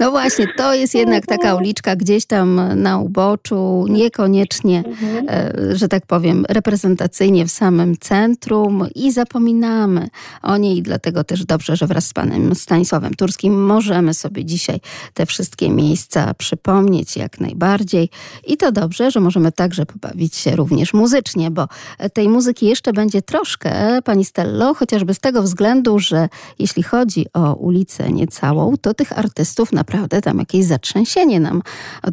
No właśnie, to jest jednak taka uliczka gdzieś tam na uboczu, niekoniecznie, e, że tak powiem, reprezentacyjnie w samym centrum i zapominamy o niej, dlatego też dobrze, że wraz z panem Stanisławem Turskim możemy sobie dzisiaj te wszystkie miejsca przypomnieć jak najbardziej. I to dobrze, że możemy także pobawić się również muzycznie, bo tej muzyki jeszcze będzie troszkę, pani Stello, chociażby z tego względu, że jeśli chodzi o ulicę niecałą, to tych artystów naprawdę tam jakieś zatrzęsienie nam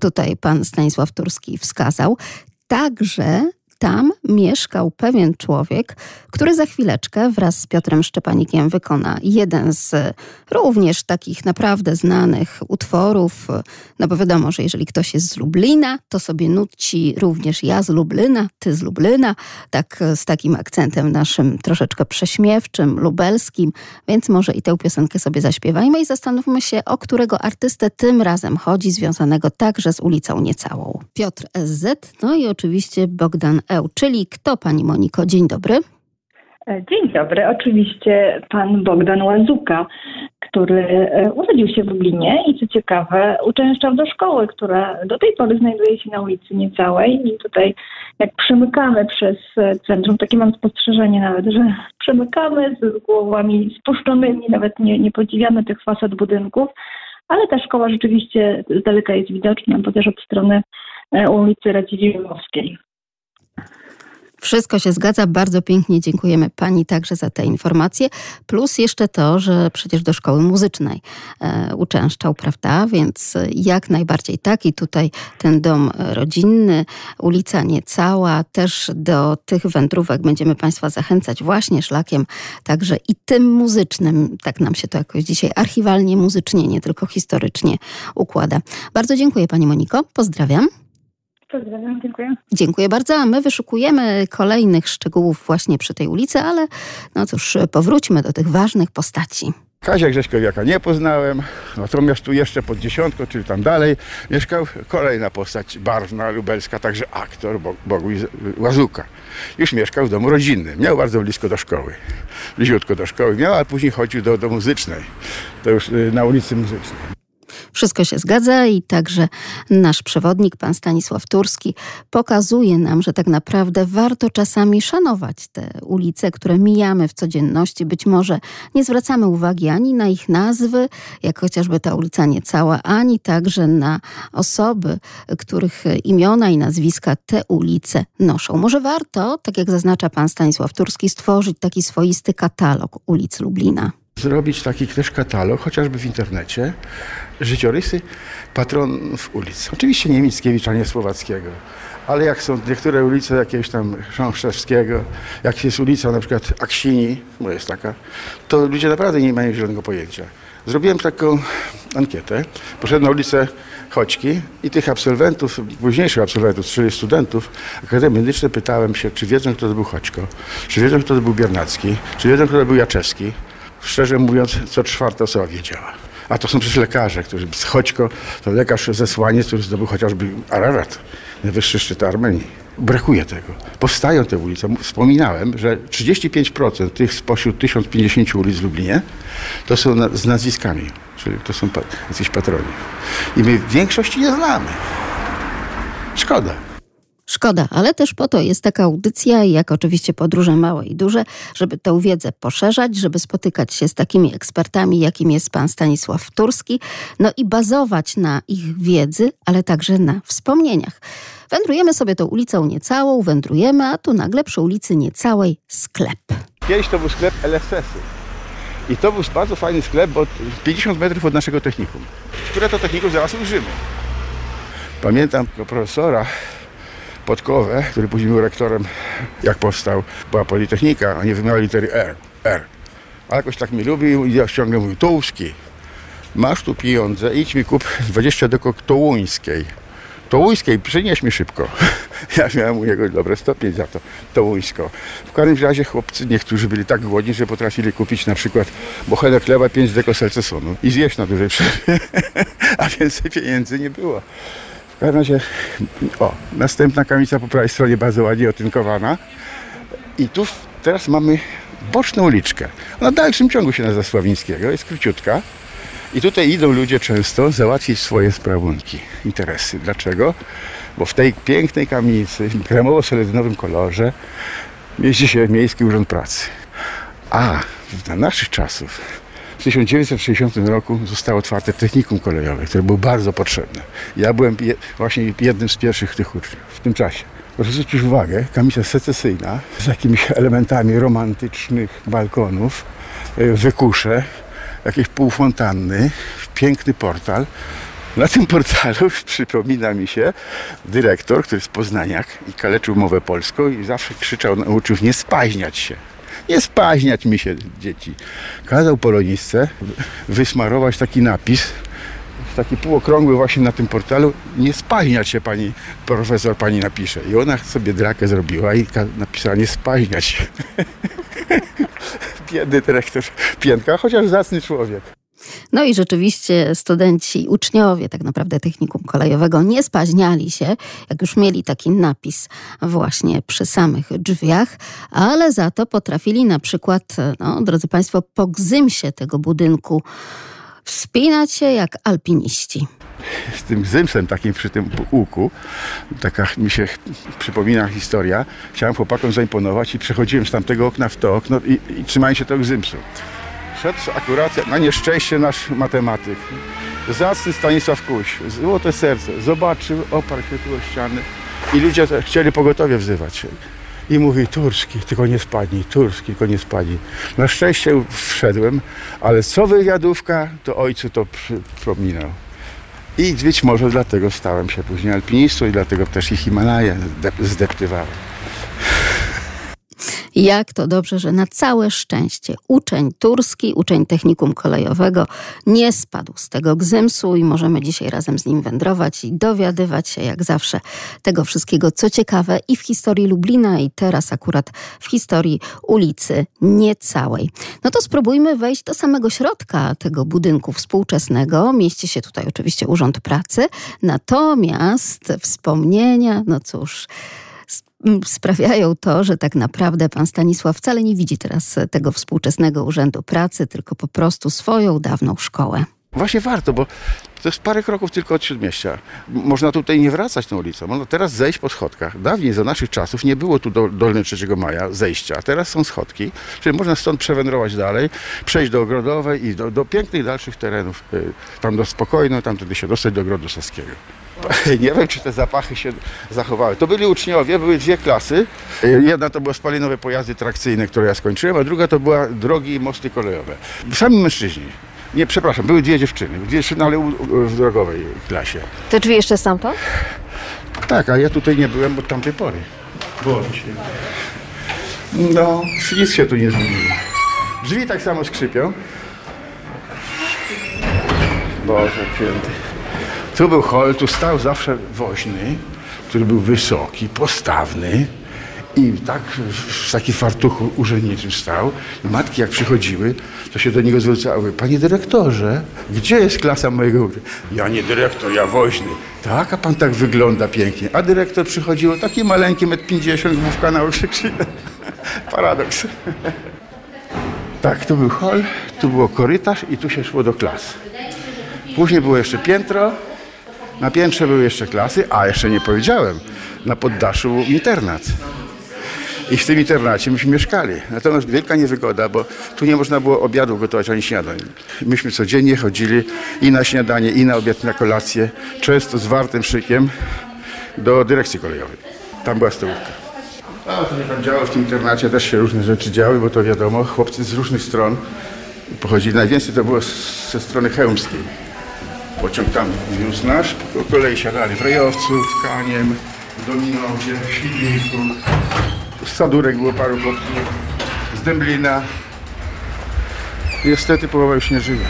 tutaj pan Stanisław Turski wskazał. Także tam mieszkał pewien człowiek, który za chwileczkę wraz z Piotrem Szczepanikiem wykona jeden z również takich naprawdę znanych utworów. No bo wiadomo, że jeżeli ktoś jest z Lublina, to sobie nuci również ja z Lublina, ty z Lublina, tak z takim akcentem naszym troszeczkę prześmiewczym, lubelskim, więc może i tę piosenkę sobie zaśpiewajmy i zastanówmy się, o którego artystę tym razem chodzi, związanego także z ulicą Niecałą. Piotr SZ, no i oczywiście Bogdan Eł, czyli kto pani Moniko? Dzień dobry. Dzień dobry, oczywiście pan Bogdan Łazuka, który e, urodził się w Lublinie i co ciekawe uczęszczał do szkoły, która do tej pory znajduje się na ulicy Niecałej i tutaj jak przemykamy przez e, centrum, takie mam spostrzeżenie nawet, że przemykamy z głowami spuszczonymi, nawet nie, nie podziwiamy tych fasad budynków, ale ta szkoła rzeczywiście z daleka jest widoczna, bo też od strony e, ulicy Radziwiłłowskiej. Wszystko się zgadza, bardzo pięknie dziękujemy Pani także za te informacje. Plus jeszcze to, że przecież do szkoły muzycznej e, uczęszczał, prawda? Więc jak najbardziej tak. I tutaj ten dom rodzinny, ulica Niecała, też do tych wędrówek będziemy Państwa zachęcać właśnie szlakiem także i tym muzycznym. Tak nam się to jakoś dzisiaj archiwalnie, muzycznie, nie tylko historycznie układa. Bardzo dziękuję Pani Moniko, pozdrawiam. Pozdrawiam, dziękuję. Dziękuję bardzo, a my wyszukujemy kolejnych szczegółów właśnie przy tej ulicy, ale no cóż, powróćmy do tych ważnych postaci. Kazia Grześkowiaka nie poznałem, natomiast tu jeszcze pod dziesiątką, czyli tam dalej, mieszkał kolejna postać barwna, lubelska, także aktor Boguś Łazuka. Już mieszkał w domu rodzinnym, miał bardzo blisko do szkoły, bliziutko do szkoły miał, a później chodził do, do muzycznej, to już y, na ulicy Muzycznej. Wszystko się zgadza i także nasz przewodnik, pan Stanisław Turski, pokazuje nam, że tak naprawdę warto czasami szanować te ulice, które mijamy w codzienności. Być może nie zwracamy uwagi ani na ich nazwy, jak chociażby ta ulica Niecała, ani także na osoby, których imiona i nazwiska te ulice noszą. Może warto, tak jak zaznacza pan Stanisław Turski, stworzyć taki swoisty katalog ulic Lublina zrobić taki też katalog, chociażby w internecie, życiorysy patronów ulic. Oczywiście nie Mickiewicza, nie Słowackiego, ale jak są niektóre ulice jakiegoś tam Chrząszczewskiego, jak jest ulica na przykład Aksini, bo jest taka, to ludzie naprawdę nie mają zielonego pojęcia. Zrobiłem taką ankietę, poszedłem na ulicę Choćki i tych absolwentów, późniejszych absolwentów, czyli studentów Akademii Medycznej pytałem się, czy wiedzą, kto to był Choćko, czy wiedzą, kto to był Biernacki, czy wiedzą, kto to był Jaczewski. Szczerze mówiąc, co czwarta osoba wiedziała. A to są przecież lekarze, którzy z Choćko, to lekarz zesłaniec, który zdobył chociażby Ararat, najwyższy szczyt Armenii. Brakuje tego. Powstają te ulice. Wspominałem, że 35% tych spośród 1050 ulic w Lublinie to są na, z nazwiskami, czyli to są pa, jacyś patroni. I my większości nie znamy. Szkoda. Szkoda, ale też po to jest taka audycja, jak oczywiście podróże małe i duże, żeby tę wiedzę poszerzać, żeby spotykać się z takimi ekspertami, jakim jest pan Stanisław Turski, no i bazować na ich wiedzy, ale także na wspomnieniach. Wędrujemy sobie tą ulicą niecałą, wędrujemy, a tu nagle przy ulicy niecałej sklep. Kiedyś to był sklep LSS-u. I to był bardzo fajny sklep, bo 50 metrów od naszego technikum, które to technikum zaraz użymy. Pamiętam profesora, Podkowę, który później był rektorem, jak powstał, była Politechnika, a nie wymiał litery R. R. A jakoś tak mi lubił i ja ciągle mówił, masz tu pieniądze, idź mi kup 20 dekok tołuńskiej. Tołuńskiej, przynieś mi szybko. ja miałem u niego dobre stopień za to, tołuńsko. W każdym razie chłopcy niektórzy byli tak głodni, że potrafili kupić na przykład bochenek chleba 5 deko selcesonu i zjeść na dużej przerwie, a więcej pieniędzy nie było. W każdym razie, o, następna kamica po prawej stronie bardzo ładnie otynkowana. I tu teraz mamy boczną uliczkę. Ona w dalszym ciągu się nazywa Sławińskiego, jest króciutka. I tutaj idą ludzie często załatwić swoje sprawunki, interesy. Dlaczego? Bo w tej pięknej kamienicy, kremowo-seledynowym kolorze, mieści się Miejski Urząd Pracy. A za naszych czasów, 1960 roku zostało otwarte technikum kolejowe, które było bardzo potrzebne. Ja byłem je, właśnie jednym z pierwszych tych uczniów w tym czasie. Proszę zwrócić uwagę, kamica secesyjna z jakimiś elementami romantycznych balkonów, y, wykusze, jakieś półfontanny, piękny portal. Na tym portalu przypomina mi się dyrektor, który jest poznaniak i kaleczył mowę polską i zawsze krzyczał na uczniów nie spaźniać się. Nie spaźniać mi się, dzieci. Kazał polonistce wysmarować taki napis, taki półokrągły właśnie na tym portalu. Nie spaźniać się pani profesor, pani napisze. I ona sobie drakę zrobiła i napisała nie spaźniać. Biedny dyrektor Piętka, chociaż zacny człowiek. No i rzeczywiście studenci, uczniowie tak naprawdę technikum kolejowego nie spaźniali się, jak już mieli taki napis właśnie przy samych drzwiach, ale za to potrafili na przykład, no, drodzy Państwo, po gzymsie tego budynku wspinać się jak alpiniści. z tym zymsem takim przy tym łuku, taka mi się przypomina historia, chciałem chłopakom zaimponować i przechodziłem z tamtego okna w to okno i, i trzymałem się tego zymsu. Szedł akurat, na nieszczęście nasz matematyk, zacny Stanisław Kuś, złote serce, zobaczył, oparł się tu o ściany i ludzie chcieli pogotowie wzywać. I mówi, Turski, tylko nie spadnij, Turski, tylko nie spadnij. Na szczęście wszedłem, ale co wywiadówka, to ojcu to przypominał. I być może dlatego stałem się później alpinistą i dlatego też i Himalaje zdep- zdeptywałem. Jak to dobrze, że na całe szczęście uczeń turski, uczeń technikum kolejowego nie spadł z tego gzymsu i możemy dzisiaj razem z nim wędrować i dowiadywać się jak zawsze tego wszystkiego, co ciekawe i w historii Lublina i teraz akurat w historii ulicy Niecałej. No to spróbujmy wejść do samego środka tego budynku współczesnego. Mieści się tutaj oczywiście Urząd Pracy, natomiast wspomnienia, no cóż sprawiają to, że tak naprawdę pan Stanisław wcale nie widzi teraz tego współczesnego Urzędu Pracy, tylko po prostu swoją dawną szkołę. Właśnie warto, bo to jest parę kroków tylko od śródmieścia. Można tutaj nie wracać tą ulicą, można teraz zejść po schodkach. Dawniej, za naszych czasów, nie było tu do, dolny 3 maja zejścia, a teraz są schodki, czyli można stąd przewędrować dalej, przejść do Ogrodowej i do, do pięknych dalszych terenów, y, tam do Spokojno, tam wtedy się dostać do Ogrodu Saskiego. Nie wiem, czy te zapachy się zachowały. To byli uczniowie, były dwie klasy. Jedna to były spalinowe pojazdy trakcyjne, które ja skończyłem, a druga to była drogi i mosty kolejowe. Sami mężczyźni. Nie, przepraszam, były dwie dziewczyny. Dwie dziewczyny, ale u- u- w drogowej klasie. Te drzwi jeszcze stamtąd? Tak, a ja tutaj nie byłem od tamtej pory. Się. No, nic się tu nie zmieniło. Drzwi tak samo skrzypią. Boże święty. Tu był hol, tu stał zawsze woźny, który był wysoki, postawny i tak w takim fartuchu urzędniczym stał. Matki jak przychodziły, to się do niego zwracały. Panie dyrektorze, gdzie jest klasa mojego? Ja nie dyrektor, ja woźny. Tak, a pan tak wygląda pięknie. A dyrektor przychodził taki maleńki, metr 50, główka na okrzyk. Paradoks. Tak, tu był hol, tu było korytarz i tu się szło do klas. Później było jeszcze piętro, na piętrze były jeszcze klasy, a jeszcze nie powiedziałem, na poddaszu był internat. I w tym internacie myśmy mieszkali. Natomiast wielka niewygoda, bo tu nie można było obiadu gotować ani śniadań. Myśmy codziennie chodzili i na śniadanie, i na obiad, i na kolację, często z wartym szykiem do dyrekcji kolejowej. Tam była stołówka. A to się tam działo w tym internacie, też się różne rzeczy działy, bo to wiadomo, chłopcy z różnych stron pochodzili. Najwięcej to było ze strony chełmskiej. Pociąg tam wiózł nasz, po kolei siadali w Rejowcu, w Kaniem, w Dominowie, w Świdniku. Z Sadurek było paru chłopców, z Dęblina. Niestety połowa już nie żyje.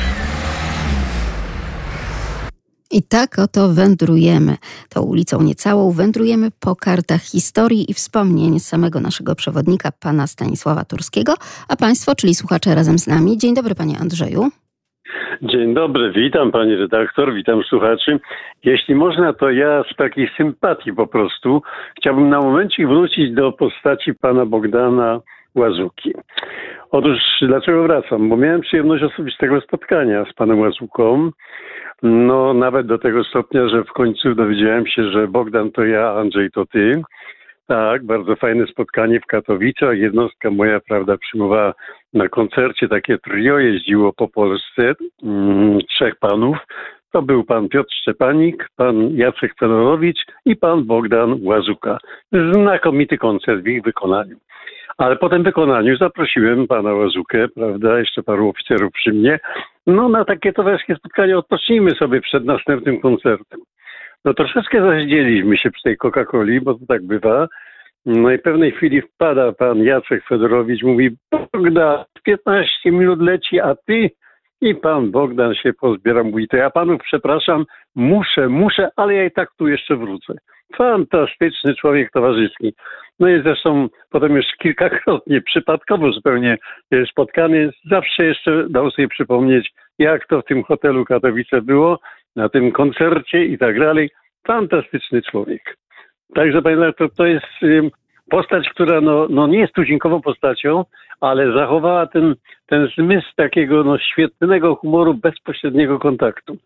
I tak oto wędrujemy tą ulicą niecałą, wędrujemy po kartach historii i wspomnień samego naszego przewodnika, pana Stanisława Turskiego, a państwo, czyli słuchacze razem z nami. Dzień dobry, panie Andrzeju. Dzień dobry, witam pani redaktor, witam słuchaczy. Jeśli można, to ja z takiej sympatii po prostu chciałbym na momencik wrócić do postaci pana Bogdana Łazuki. Otóż dlaczego wracam? Bo miałem przyjemność osobistego spotkania z panem Łazuką. No nawet do tego stopnia, że w końcu dowiedziałem się, że Bogdan to ja, Andrzej to ty. Tak, bardzo fajne spotkanie w Katowicach. Jednostka moja, prawda, przyjmowała na koncercie takie trio, jeździło po Polsce, mm, trzech panów. To był pan Piotr Szczepanik, pan Jacek Fedorowicz i pan Bogdan Łazuka. Znakomity koncert w ich wykonaniu. Ale po tym wykonaniu zaprosiłem pana Łazukę, prawda, jeszcze paru oficerów przy mnie. No na takie towarzyskie spotkanie odpocznijmy sobie przed następnym koncertem. No troszeczkę zazdzieliśmy się przy tej Coca-Coli, bo to tak bywa. No i pewnej chwili wpada pan Jacek Fedorowicz, mówi Bogdan, 15 minut leci, a ty i pan Bogdan się pozbiera, mówi to ja panów przepraszam, muszę, muszę, ale ja i tak tu jeszcze wrócę. Fantastyczny człowiek towarzyski. No i zresztą potem już kilkakrotnie, przypadkowo zupełnie spotkany, zawsze jeszcze dał sobie przypomnieć, jak to w tym hotelu Katowice było, na tym koncercie i tak dalej. Fantastyczny człowiek. Także panie to, to jest postać, która no, no nie jest tuzinkową postacią, ale zachowała ten, ten zmysł takiego no, świetnego humoru, bezpośredniego kontaktu.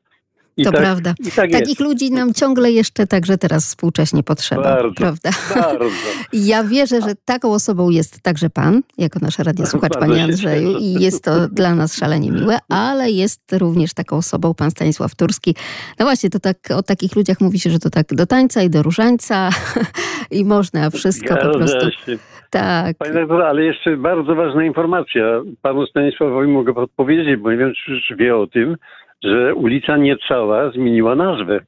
I to tak, prawda. Tak Takich jest. ludzi nam ciągle jeszcze także teraz współcześnie potrzeba. Bardzo, prawda? Bardzo. Ja wierzę, że taką osobą jest także pan, jako nasz radiosłuchacz, panie Andrzeju, i jest to dla nas szalenie miłe, ale jest również taką osobą pan Stanisław Turski. No właśnie, to tak o takich ludziach mówi się, że to tak do tańca i do różańca i można wszystko po prostu. Się. Tak. Panie doktorze, ale jeszcze bardzo ważna informacja. Panu Stanisławowi mogę podpowiedzieć, bo nie wiem, czy już wie o tym, że ulica Niecała zmieniła nazwę.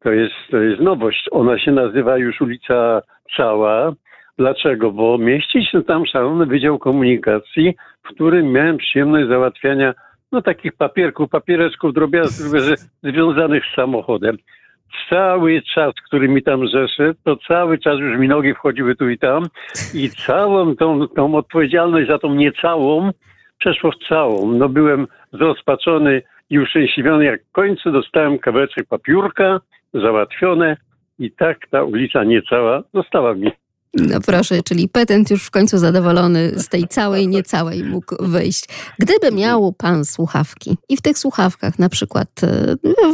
To jest, to jest nowość. Ona się nazywa już ulica Cała. Dlaczego? Bo mieści się tam szalony Wydział Komunikacji, w którym miałem przyjemność załatwiania no takich papierków, papiereczków drobiazgów związanych z samochodem. Cały czas, który mi tam rzeszy, to cały czas już mi nogi wchodziły tu i tam i całą tą, tą odpowiedzialność za tą niecałą przeszło w całą. No byłem zrozpaczony i uszczęśliwiony, jak w końcu dostałem kawałeczek papiurka, załatwione i tak ta ulica niecała została mi. No proszę, czyli petent już w końcu zadowolony z tej całej, niecałej mógł wyjść. Gdyby miał pan słuchawki i w tych słuchawkach na przykład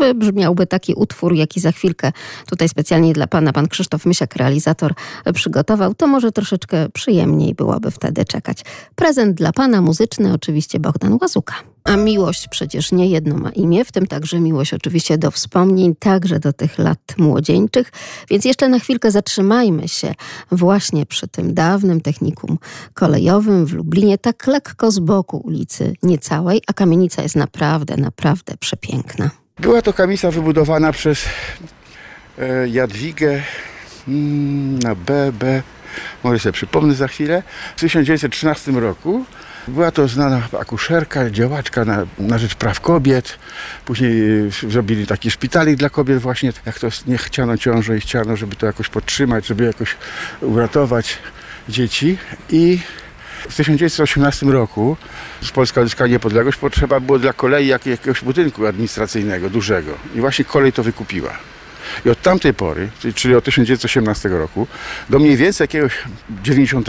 e, brzmiałby taki utwór, jaki za chwilkę tutaj specjalnie dla pana pan Krzysztof Mysiak, realizator, przygotował, to może troszeczkę przyjemniej byłoby wtedy czekać. Prezent dla pana muzyczny oczywiście Bogdan Łazuka. A miłość przecież nie jedno ma imię, w tym także miłość oczywiście do wspomnień, także do tych lat młodzieńczych. Więc jeszcze na chwilkę zatrzymajmy się właśnie przy tym dawnym technikum kolejowym w Lublinie, tak lekko z boku ulicy Niecałej, a kamienica jest naprawdę, naprawdę przepiękna. Była to kamienica wybudowana przez e, Jadwigę mm, na BB, może sobie przypomnę za chwilę, w 1913 roku była to znana akuszerka, działaczka na, na rzecz praw kobiet. Później y, zrobili taki szpitalik dla kobiet właśnie, jak to nie chciano ciążę i chciano, żeby to jakoś podtrzymać, żeby jakoś uratować dzieci. I w 1918 roku z Polska odzyskała niepodległość, potrzeba było dla kolei jakiegoś budynku administracyjnego, dużego. I właśnie kolej to wykupiła. I od tamtej pory, czyli od 1918 roku, do mniej więcej jakiegoś 90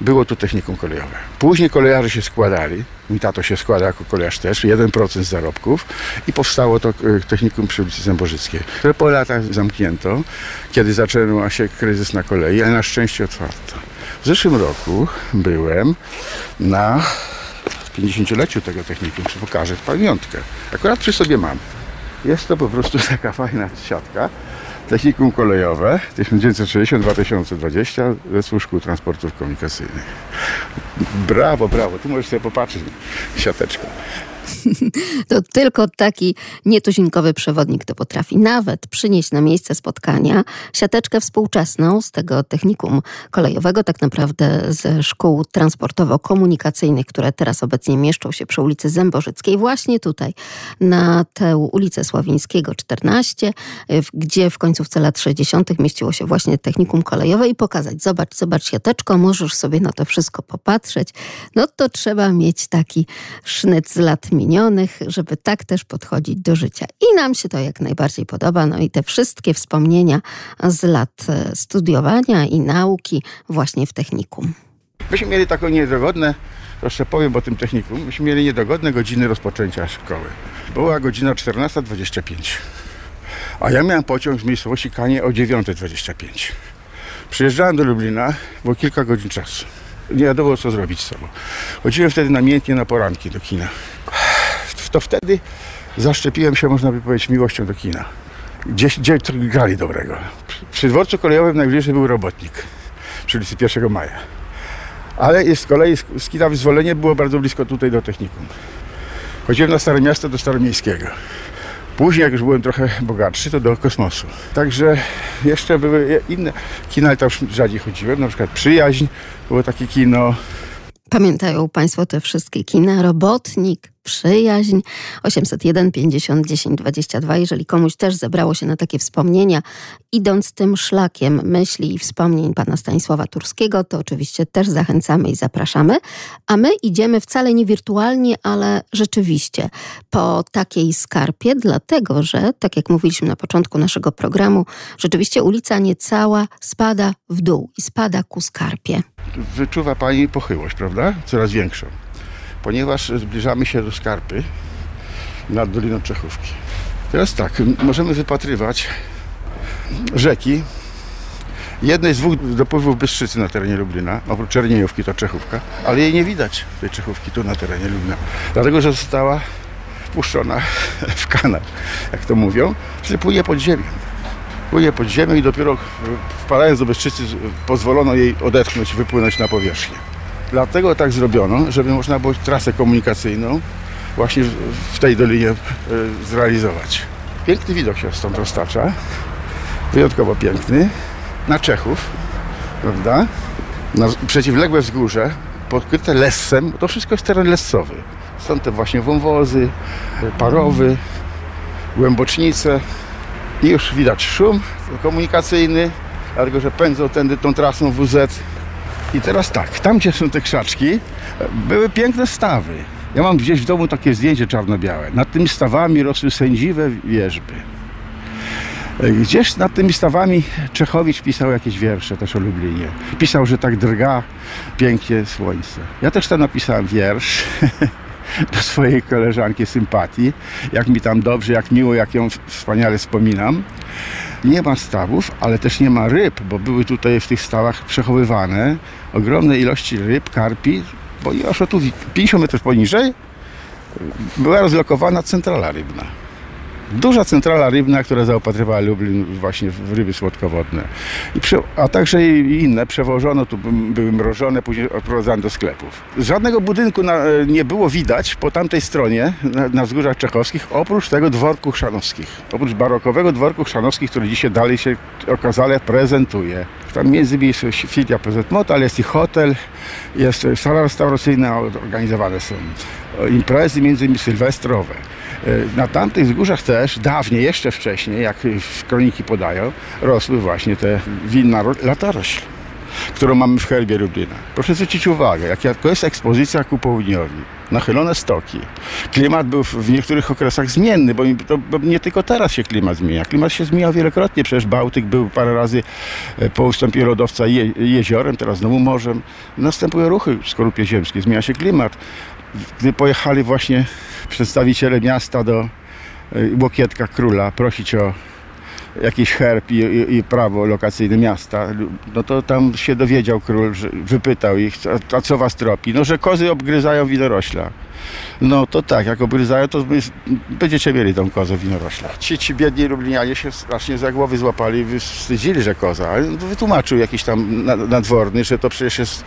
było tu technikum kolejowe. Później kolejarze się składali, mój tato się składa jako kolejarz też, 1% zarobków i powstało to e, technikum przy ulicy Zębożyckiej, które po latach zamknięto, kiedy zaczął się kryzys na kolei, ale na szczęście otwarto. W zeszłym roku byłem na 50-leciu tego technikum, pokażę pamiątkę. Akurat przy sobie mam. Jest to po prostu taka fajna siatka, Technikum kolejowe 1960-2020 Zespół Szkół Transportów Komunikacyjnych. Brawo, brawo. Tu możesz sobie popatrzeć siateczką. To tylko taki nietuzinkowy przewodnik to potrafi nawet przynieść na miejsce spotkania siateczkę współczesną z tego technikum kolejowego, tak naprawdę ze szkół transportowo-komunikacyjnych, które teraz obecnie mieszczą się przy ulicy Zębożyckiej, właśnie tutaj na tę ulicę Sławińskiego 14, gdzie w końcówce lat 60. mieściło się właśnie technikum kolejowe i pokazać, zobacz, zobacz siateczko, możesz sobie na to wszystko popatrzeć. No to trzeba mieć taki sznyt z lat minionych, żeby tak też podchodzić do życia. I nam się to jak najbardziej podoba. No i te wszystkie wspomnienia z lat e, studiowania i nauki właśnie w technikum. Myśmy mieli taką niedogodne, to jeszcze powiem o tym technikum, myśmy mieli niedogodne godziny rozpoczęcia szkoły. Była godzina 14.25, a ja miałem pociąg z miejscowości Kanie o 9.25. Przyjeżdżałem do Lublina, było kilka godzin czasu. Nie wiadomo co zrobić z sobą. Chodziłem wtedy namiętnie na poranki do kina. To wtedy zaszczepiłem się, można by powiedzieć, miłością do kina. Gdzieś, gdzie grali dobrego. Przy dworcu kolejowym najbliżej był robotnik przy ulicy 1 Maja. Ale z kolei z kina Wyzwolenie było bardzo blisko tutaj do technikum. Chodziłem na Stare Miasto do Staromiejskiego. Później, jak już byłem trochę bogatszy, to do kosmosu. Także jeszcze były inne kina, ale tam już rzadziej chodziłem. Na przykład Przyjaźń, było takie kino. Pamiętają Państwo te wszystkie kina? Robotnik, przyjaźń 801 50 10 22. Jeżeli komuś też zebrało się na takie wspomnienia, idąc tym szlakiem myśli i wspomnień pana Stanisława Turskiego, to oczywiście też zachęcamy i zapraszamy. A my idziemy wcale nie wirtualnie, ale rzeczywiście po takiej skarpie, dlatego że, tak jak mówiliśmy na początku naszego programu, rzeczywiście ulica niecała spada w dół i spada ku skarpie. Wyczuwa pani pochyłość, prawda? Coraz większą ponieważ zbliżamy się do skarpy nad Doliną Czechówki. Teraz tak, możemy wypatrywać rzeki. Jednej z dwóch dopływów Bystrzycy na terenie Lublina, oprócz Czerniejówki to Czechówka, ale jej nie widać, tej Czechówki tu na terenie Lublina, dlatego że została wpuszczona w kanał, jak to mówią, czyli płynie pod ziemią. Płynie pod ziemią i dopiero wpadając do Bystrzycy pozwolono jej odetchnąć, wypłynąć na powierzchnię. Dlatego tak zrobiono, żeby można było trasę komunikacyjną właśnie w tej dolinie e, zrealizować. Piękny widok się stąd roztacza, wyjątkowo piękny, na Czechów, prawda? Na przeciwległe wzgórze, pokryte lessem, to wszystko jest teren lessowy. Są te właśnie wąwozy, parowy, głębocznice i już widać szum komunikacyjny, dlatego że pędzą tędy tą trasą WZ i teraz tak, tam gdzie są te krzaczki, były piękne stawy. Ja mam gdzieś w domu takie zdjęcie czarno-białe. Nad tymi stawami rosły sędziwe wierzby. Gdzieś nad tymi stawami Czechowicz pisał jakieś wiersze też o Lublinie. Pisał, że tak drga pięknie słońce. Ja też tam napisałem wiersz do swojej koleżanki sympatii. Jak mi tam dobrze, jak miło, jak ją wspaniale wspominam. Nie ma stawów, ale też nie ma ryb, bo były tutaj w tych stawach przechowywane ogromne ilości ryb, karpi, bo już tu 50 metrów poniżej była rozlokowana centrala rybna. Duża centrala rybna, która zaopatrywała Lublin właśnie w ryby słodkowodne. Prze, a także i inne przewożono, tu były mrożone, później odprowadzane do sklepów. Żadnego budynku na, nie było widać po tamtej stronie, na, na wzgórzach czechowskich, oprócz tego dworku chrzanowskich. Oprócz barokowego dworku chrzanowskich, który dzisiaj dalej się okazale prezentuje. Tam między innymi jest filia PZ Mot, ale jest i hotel, jest sala restauracyjna, organizowane są imprezy, między innymi sylwestrowe. E, na tamtych wzgórzach też, dawniej, jeszcze wcześniej, jak kroniki podają, rosły właśnie te winna latorośl, którą mamy w herbie Lublina. Proszę zwrócić uwagę, jak jest ekspozycja ku południowi, nachylone stoki. Klimat był w niektórych okresach zmienny, bo, to, bo nie tylko teraz się klimat zmienia. Klimat się zmienia wielokrotnie, przecież Bałtyk był parę razy e, po ustępie lodowca je, jeziorem, teraz znowu morzem. Następują ruchy w skorupie ziemskiej, zmienia się klimat. Gdy pojechali właśnie przedstawiciele miasta do y, Łokietka Króla prosić o jakiś herb i, i, i, prawo lokacyjne miasta, no to tam się dowiedział król, że wypytał ich, a, a, co was tropi? No, że kozy obgryzają winorośla. No to tak, jak obryzają, to będziecie mieli tą kozę winorośla. Ci, ci biedni lublinianie się strasznie za głowy złapali, wstydzili, że koza. Wytłumaczył jakiś tam na- nadworny, że to przecież jest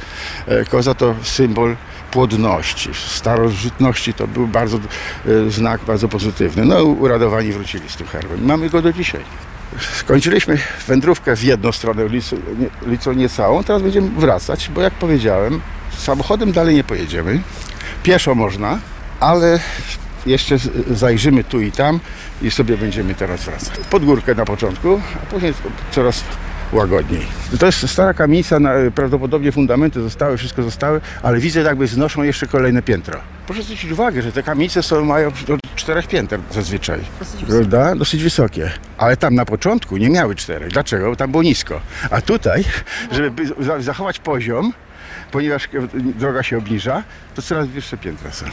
e, koza to symbol płodności. Starożytności to był bardzo e, znak bardzo pozytywny. No uradowani wrócili z tym herbem. Mamy go do dzisiaj. Skończyliśmy wędrówkę w jedną stronę ulicą niecałą, teraz będziemy wracać, bo jak powiedziałem, samochodem dalej nie pojedziemy. Pieszo można, ale jeszcze zajrzymy tu i tam i sobie będziemy teraz wracać. Pod górkę na początku, a później coraz łagodniej. To jest stara kamienica, na- prawdopodobnie fundamenty zostały, wszystko zostały, ale widzę jakby znoszą jeszcze kolejne piętro. Proszę zwrócić uwagę, że te kamienice są, mają do czterech pięter zazwyczaj. Prawda? Dosyć wysokie. Ale tam na początku nie miały czterech. Dlaczego? Bo tam było nisko. A tutaj, żeby by- za- zachować poziom, ponieważ e, droga się obniża, to coraz wyższe piętra są.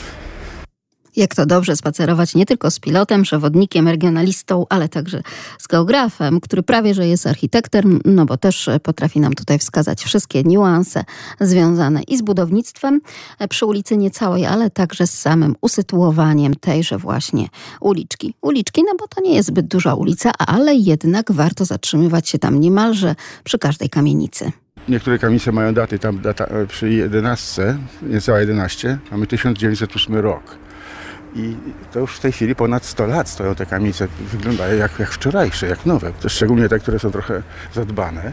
Jak to dobrze spacerować nie tylko z pilotem, przewodnikiem, regionalistą, ale także z geografem, który prawie że jest architektem, no bo też potrafi nam tutaj wskazać wszystkie niuanse związane i z budownictwem przy ulicy Niecałej, ale także z samym usytuowaniem tejże właśnie uliczki. Uliczki, no bo to nie jest zbyt duża ulica, ale jednak warto zatrzymywać się tam niemalże przy każdej kamienicy. Niektóre kamienice mają daty, tam data e, przy 11, niecała 11, mamy 1908 rok. I to już w tej chwili ponad 100 lat stoją te kamienice. Wyglądają jak, jak wczorajsze, jak nowe. To szczególnie te, które są trochę zadbane.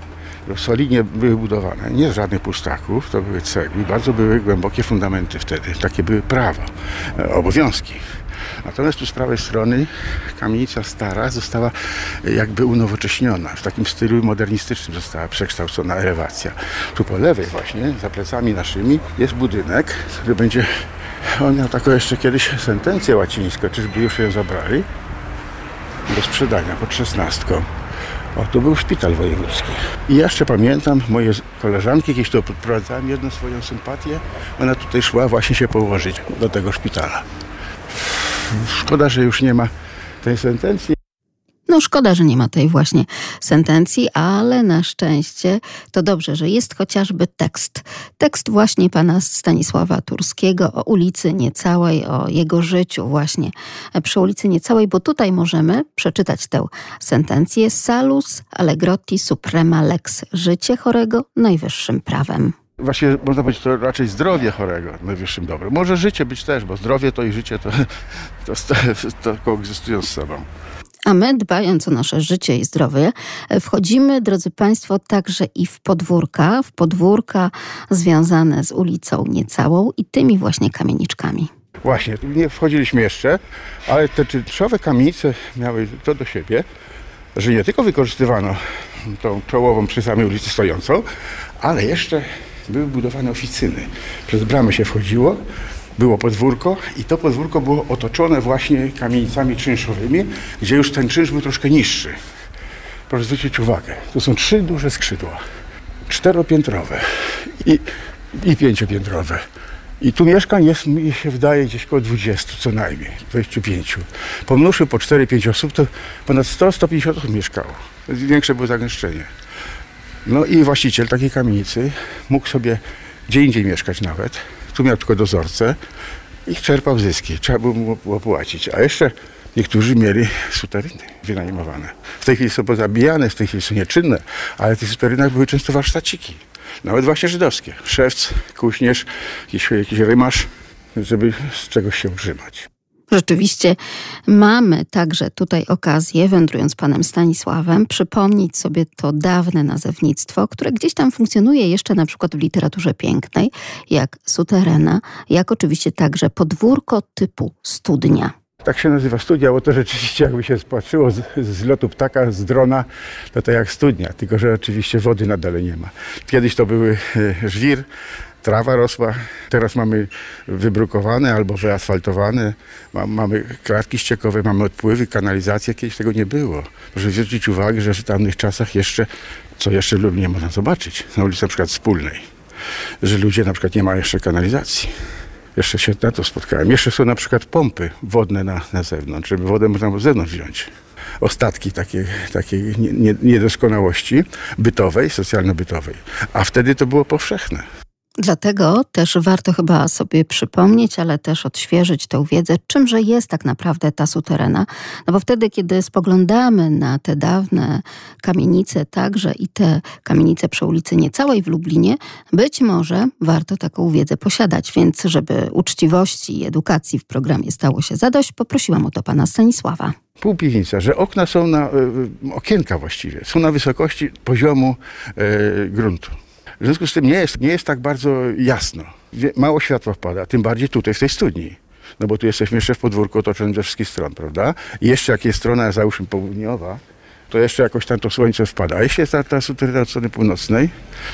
Solidnie były budowane, nie z żadnych pustaków, to były cegły. Bardzo były głębokie fundamenty wtedy. Takie były prawa, e, obowiązki. Natomiast tu z prawej strony kamienica stara została jakby unowocześniona. W takim stylu modernistycznym została przekształcona elewacja. Tu po lewej właśnie, za plecami naszymi, jest budynek, który będzie... On miał taką jeszcze kiedyś sentencję łacińską, czyżby już ją zabrali? Do sprzedania pod szesnastką. O, tu był szpital wojewódzki. I jeszcze pamiętam, moje koleżanki kiedyś tu podprowadzałem jedną swoją sympatię. Ona tutaj szła właśnie się położyć do tego szpitala. Szkoda, że już nie ma tej sentencji. No szkoda, że nie ma tej właśnie sentencji, ale na szczęście to dobrze, że jest chociażby tekst. Tekst właśnie pana Stanisława Turskiego o ulicy Niecałej, o jego życiu właśnie przy ulicy Niecałej, bo tutaj możemy przeczytać tę sentencję Salus Allegrotti Suprema Lex. Życie chorego najwyższym prawem. Właśnie można powiedzieć, to raczej zdrowie chorego najwyższym dobrem. Może życie być też, bo zdrowie to i życie to, to, to, to koegzystują z sobą. A my, dbając o nasze życie i zdrowie, wchodzimy, drodzy Państwo, także i w podwórka, w podwórka związane z ulicą Niecałą i tymi właśnie kamieniczkami. Właśnie, nie wchodziliśmy jeszcze, ale te czynszowe kamienice miały to do siebie, że nie tylko wykorzystywano tą czołową przy samej ulicy stojącą, ale jeszcze były budowane oficyny. Przez bramę się wchodziło, było podwórko i to podwórko było otoczone właśnie kamienicami czynszowymi, gdzie już ten czynsz był troszkę niższy. Proszę zwrócić uwagę, to są trzy duże skrzydła, czteropiętrowe i, i pięciopiętrowe. I tu mieszkań jest, mi się wydaje, gdzieś około 20 co najmniej, 25. Pomnóżmy po 4-5 osób, to ponad 100-150 osób mieszkało. Większe było zagęszczenie. No i właściciel takiej kamienicy mógł sobie gdzie indziej mieszkać nawet. Tu miał tylko dozorcę i czerpał zyski. Trzeba było płacić. A jeszcze niektórzy mieli sutereny wynajmowane. W tej chwili są pozabijane, w tej chwili są nieczynne, ale w tych suterenach były często warsztaciki. Nawet właśnie żydowskie. Szewc, kuśnierz, jakiś, jakiś rymarz, żeby z czegoś się utrzymać. Rzeczywiście mamy także tutaj okazję, wędrując panem Stanisławem, przypomnieć sobie to dawne nazewnictwo, które gdzieś tam funkcjonuje jeszcze na przykład w literaturze pięknej, jak suterena, jak oczywiście także podwórko typu studnia. Tak się nazywa studnia, bo to rzeczywiście jakby się spatrzyło z, z lotu ptaka, z drona, to to jak studnia, tylko że oczywiście wody nadal nie ma. Kiedyś to były e, żwir, trawa rosła, teraz mamy wybrukowane albo wyasfaltowane, Ma- mamy kratki ściekowe, mamy odpływy, kanalizację, kiedyś tego nie było. Proszę zwrócić uwagę, że w tamtych czasach jeszcze, co jeszcze lub nie można zobaczyć, na ulicy na przykład Wspólnej, że ludzie na przykład nie mają jeszcze kanalizacji. Jeszcze się na to spotkałem. Jeszcze są na przykład pompy wodne na, na zewnątrz, żeby wodę można z zewnątrz wziąć. Ostatki takiej, takiej nie- nie- niedoskonałości bytowej, socjalno-bytowej. A wtedy to było powszechne. Dlatego też warto chyba sobie przypomnieć, ale też odświeżyć tę wiedzę, czymże jest tak naprawdę ta suterena. No bo wtedy, kiedy spoglądamy na te dawne kamienice, także i te kamienice przy ulicy Niecałej w Lublinie, być może warto taką wiedzę posiadać. Więc żeby uczciwości i edukacji w programie stało się zadość, poprosiłam o to pana Stanisława. Półpiwnica, że okna są na, y, okienka właściwie, są na wysokości poziomu y, gruntu. W związku z tym nie jest, nie jest tak bardzo jasno. Mało światła wpada, tym bardziej tutaj w tej studni. No bo tu jesteśmy jeszcze w podwórku otoczonym ze wszystkich stron, prawda? I jeszcze jak jest strona, załóżmy południowa, to jeszcze jakoś tam to słońce wpada. A jeśli jest ta, ta suteryna od strony północnej,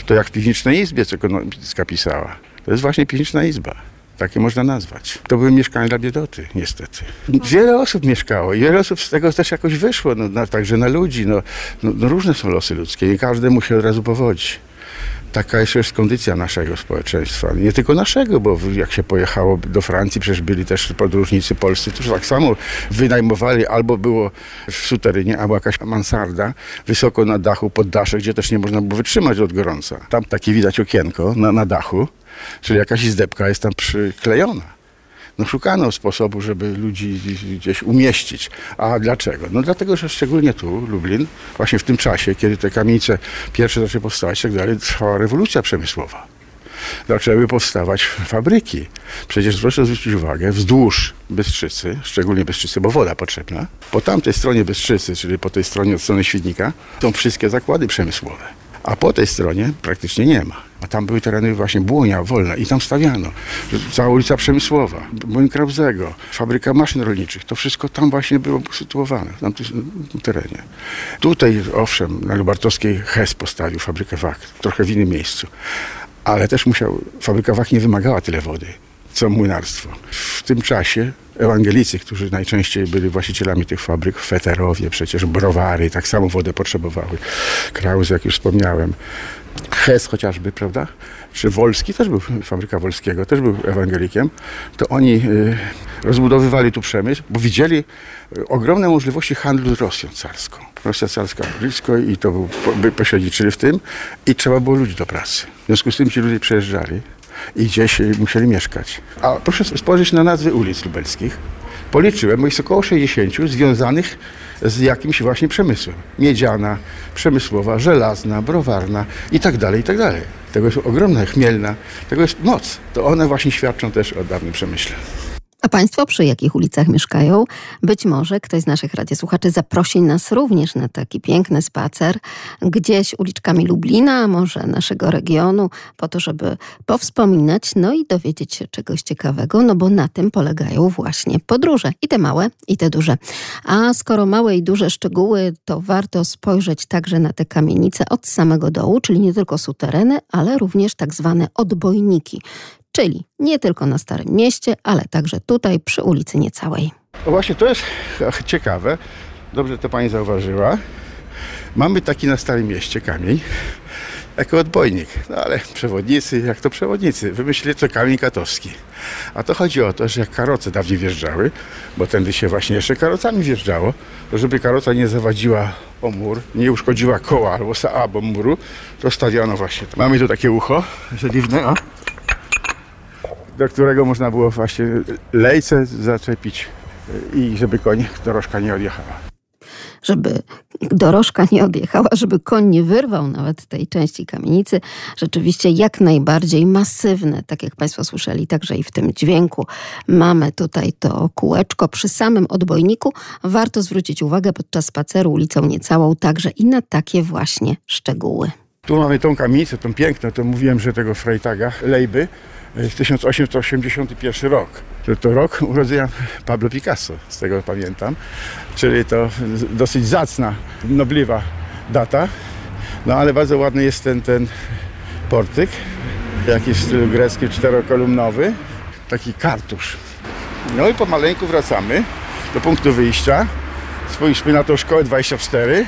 to jak w piwnicznej izbie, co ekonomicka pisała. To jest właśnie piwniczna izba. Takie można nazwać. To były mieszkania dla biedoty, niestety. Wiele osób mieszkało i wiele osób z tego też jakoś wyszło, no, na, także na ludzi. No, no, no różne są losy ludzkie, nie każdemu się od razu powodzi taka jest kondycja naszego społeczeństwa. Nie tylko naszego, bo jak się pojechało do Francji, przecież byli też podróżnicy polscy, którzy tak samo wynajmowali, albo było w suterynie, albo jakaś mansarda wysoko na dachu, pod dasze, gdzie też nie można było wytrzymać od gorąca. Tam takie widać okienko na, na dachu, czyli jakaś zdebka jest tam przyklejona no szukano sposobu, żeby ludzi gdzieś umieścić. A dlaczego? No dlatego, że szczególnie tu, Lublin, właśnie w tym czasie, kiedy te kamienice pierwsze zaczęły powstawać tak dalej, trwała rewolucja przemysłowa. Zaczęły powstawać fabryki. Przecież proszę zwrócić uwagę, wzdłuż Bystrzycy, szczególnie Bystrzycy, bo woda potrzebna, po tamtej stronie Bystrzycy, czyli po tej stronie od strony Świdnika, są wszystkie zakłady przemysłowe. A po tej stronie praktycznie nie ma. A tam były tereny właśnie Błonia, Wolna i tam stawiano. Cała ulica Przemysłowa, Błoń Krauzego, fabryka maszyn rolniczych. To wszystko tam właśnie było sytuowane, na tym terenie. Tutaj, owszem, na Lubartowskiej HES postawił fabrykę WAK, trochę w innym miejscu. Ale też musiał, fabryka WAK nie wymagała tyle wody, co młynarstwo. W tym czasie ewangelicy, którzy najczęściej byli właścicielami tych fabryk, feterowie przecież, browary, tak samo wodę potrzebowały. Kraus, jak już wspomniałem, Hes chociażby, prawda? Czy Wolski, też był, fabryka Wolskiego, też był ewangelikiem, to oni y, rozbudowywali tu przemysł, bo widzieli y, ogromne możliwości handlu z Rosją carską. Rosja carska blisko i to był, by pośredniczyli w tym i trzeba było ludzi do pracy. W związku z tym ci ludzie przejeżdżali i gdzieś y, musieli mieszkać. A proszę spojrzeć na nazwy ulic lubelskich. Policzyłem, bo jest około 60 związanych z jakimś właśnie przemysłem. Miedziana, przemysłowa, żelazna, browarna i tak dalej, i tak dalej. Tego jest ogromna, chmielna, tego jest moc. To one właśnie świadczą też o dawnym przemyśle. A Państwo przy jakich ulicach mieszkają? Być może ktoś z naszych radiosłuchaczy zaprosi nas również na taki piękny spacer gdzieś uliczkami Lublina, może naszego regionu, po to, żeby powspominać, no i dowiedzieć się czegoś ciekawego, no bo na tym polegają właśnie podróże. I te małe, i te duże. A skoro małe i duże szczegóły, to warto spojrzeć także na te kamienice od samego dołu, czyli nie tylko sutereny, ale również tak zwane odbojniki, czyli nie tylko na Starym Mieście, ale także tutaj przy ulicy Niecałej. No właśnie to jest ciekawe. Dobrze to pani zauważyła. Mamy taki na Starym Mieście kamień jako odbojnik. No ale przewodnicy, jak to przewodnicy, wymyślili to kamień katowski. A to chodzi o to, że jak karoce dawniej wjeżdżały, bo tędy się właśnie jeszcze karocami wjeżdżało, to żeby karoca nie zawadziła o mur, nie uszkodziła koła albo albo muru, to stawiano właśnie. Mamy tu takie ucho żeliwne, o do którego można było właśnie lejce zaczepić i żeby koń dorożka nie odjechała. Żeby dorożka nie odjechała, żeby koń nie wyrwał nawet tej części kamienicy. Rzeczywiście jak najbardziej masywne, tak jak Państwo słyszeli, także i w tym dźwięku. Mamy tutaj to kółeczko przy samym odbojniku. Warto zwrócić uwagę podczas spaceru ulicą Niecałą także i na takie właśnie szczegóły. Tu mamy tą kamienicę, tą piękną, to mówiłem, że tego Freitaga, Lejby, 1881 rok. To rok urodzenia Pablo Picasso, z tego pamiętam. Czyli to dosyć zacna, nobliwa data. No ale bardzo ładny jest ten, ten portyk, jakiś w stylu greckim, czterokolumnowy. Taki kartusz. No i pomaleńku wracamy do punktu wyjścia. Spójrzmy na tą szkołę 24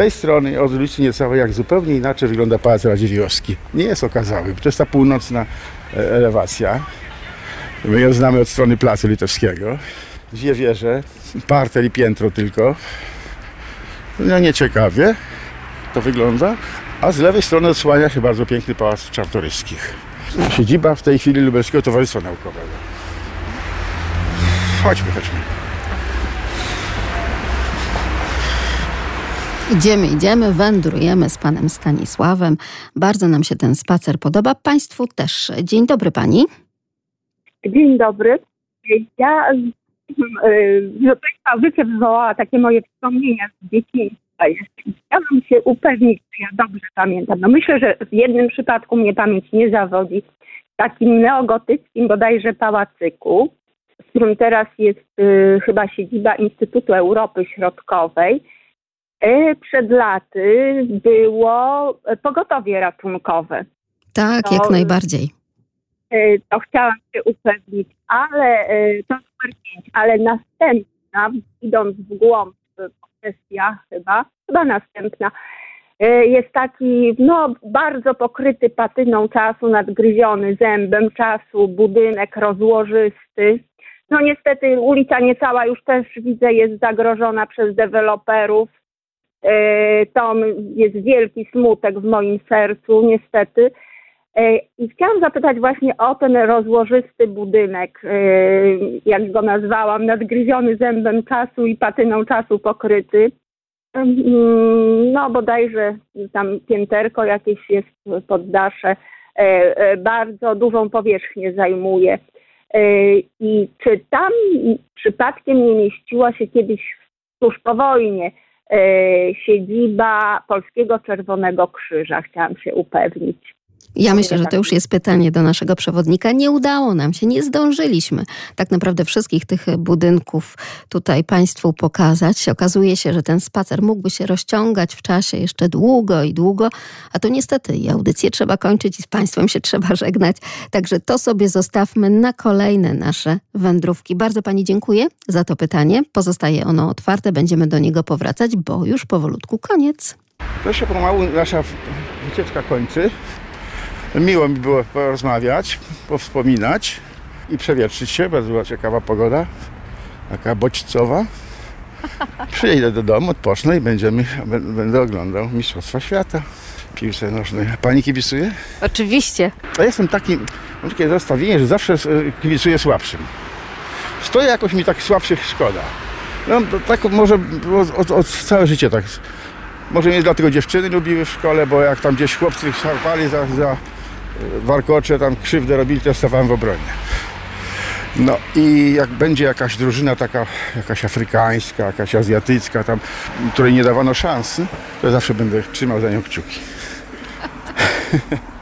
tej strony od ulicy Niecałej jak zupełnie inaczej wygląda Pałac Radziwiłowski. Nie jest okazały, to jest ta północna e, elewacja. My ją znamy od strony Placu Litewskiego. Dwie wieże, parter i piętro tylko. No nieciekawie to wygląda, A z lewej strony odsłania się bardzo piękny pałac Czartoryskich. Siedziba w tej chwili Lubelskiego Towarzystwa Naukowego. Chodźmy, chodźmy. Idziemy, idziemy, wędrujemy z panem Stanisławem. Bardzo nam się ten spacer podoba. Państwu też. Dzień dobry pani. Dzień dobry. Ja y, Państwa audycja wywołała takie moje wspomnienia z dzieciństwa. Chciałabym się upewnić, czy ja dobrze pamiętam. No myślę, że w jednym przypadku mnie pamięć nie zawodzi. W takim neogotyckim bodajże pałacyku, w którym teraz jest y, chyba siedziba Instytutu Europy Środkowej, przed laty było pogotowie ratunkowe. Tak, No, jak najbardziej. Y, to chciałam się upewnić, ale y, to numer ale następna, idąc w głąb kwestia chyba, chyba następna, jest taki no, bardzo pokryty patyną czasu, nadgryziony zębem czasu, budynek rozłożysty. No niestety ulica niecała już też widzę jest zagrożona przez deweloperów. Y, To jest wielki smutek w moim sercu niestety. E, I chciałam zapytać właśnie o ten rozłożysty budynek, e, jak go nazwałam, nadgryziony zębem czasu i patyną czasu pokryty. Mm, No bodajże tam pięterko jakieś jest poddasze, e, e, bardzo dużą powierzchnię zajmuje. E, I czy tam przypadkiem nie mieściła się kiedyś tuż po wojnie e, siedziba Polskiego Czerwonego Krzyża? Chciałam się upewnić. Ja myślę, że to już jest pytanie do naszego przewodnika. Nie udało nam się, nie zdążyliśmy tak naprawdę wszystkich tych budynków tutaj Państwu pokazać. Okazuje się, że ten spacer mógłby się rozciągać w czasie jeszcze długo i długo, a to niestety i audycję trzeba kończyć i z Państwem się trzeba żegnać. Także to sobie zostawmy na kolejne nasze wędrówki. Bardzo Pani dziękuję za to pytanie. Pozostaje ono otwarte, będziemy do niego powracać, bo już powolutku koniec. To się pomału nasza wycieczka kończy. Miło mi było porozmawiać, powspominać i przewietrzyć się. Bardzo była ciekawa pogoda, taka bodźcowa. Przyjedę do domu, odpocznę i będziemy, będę oglądał Mistrzostwa Świata piłce nożnej. Pani kibicuje? Oczywiście. Ja jestem taki, mam takie zastawienie, że zawsze e, kibicuję słabszym. Stoję jakoś mi tak słabszych szkoda. No, tak może było od, od całe życie tak. Może nie dlatego dziewczyny lubiły w szkole, bo jak tam gdzieś chłopcy szarpali za, za warkocze, tam krzywdę robili, to stawałem w obronie. No i jak będzie jakaś drużyna taka, jakaś afrykańska, jakaś azjatycka, tam, której nie dawano szansy, to zawsze będę trzymał za nią kciuki.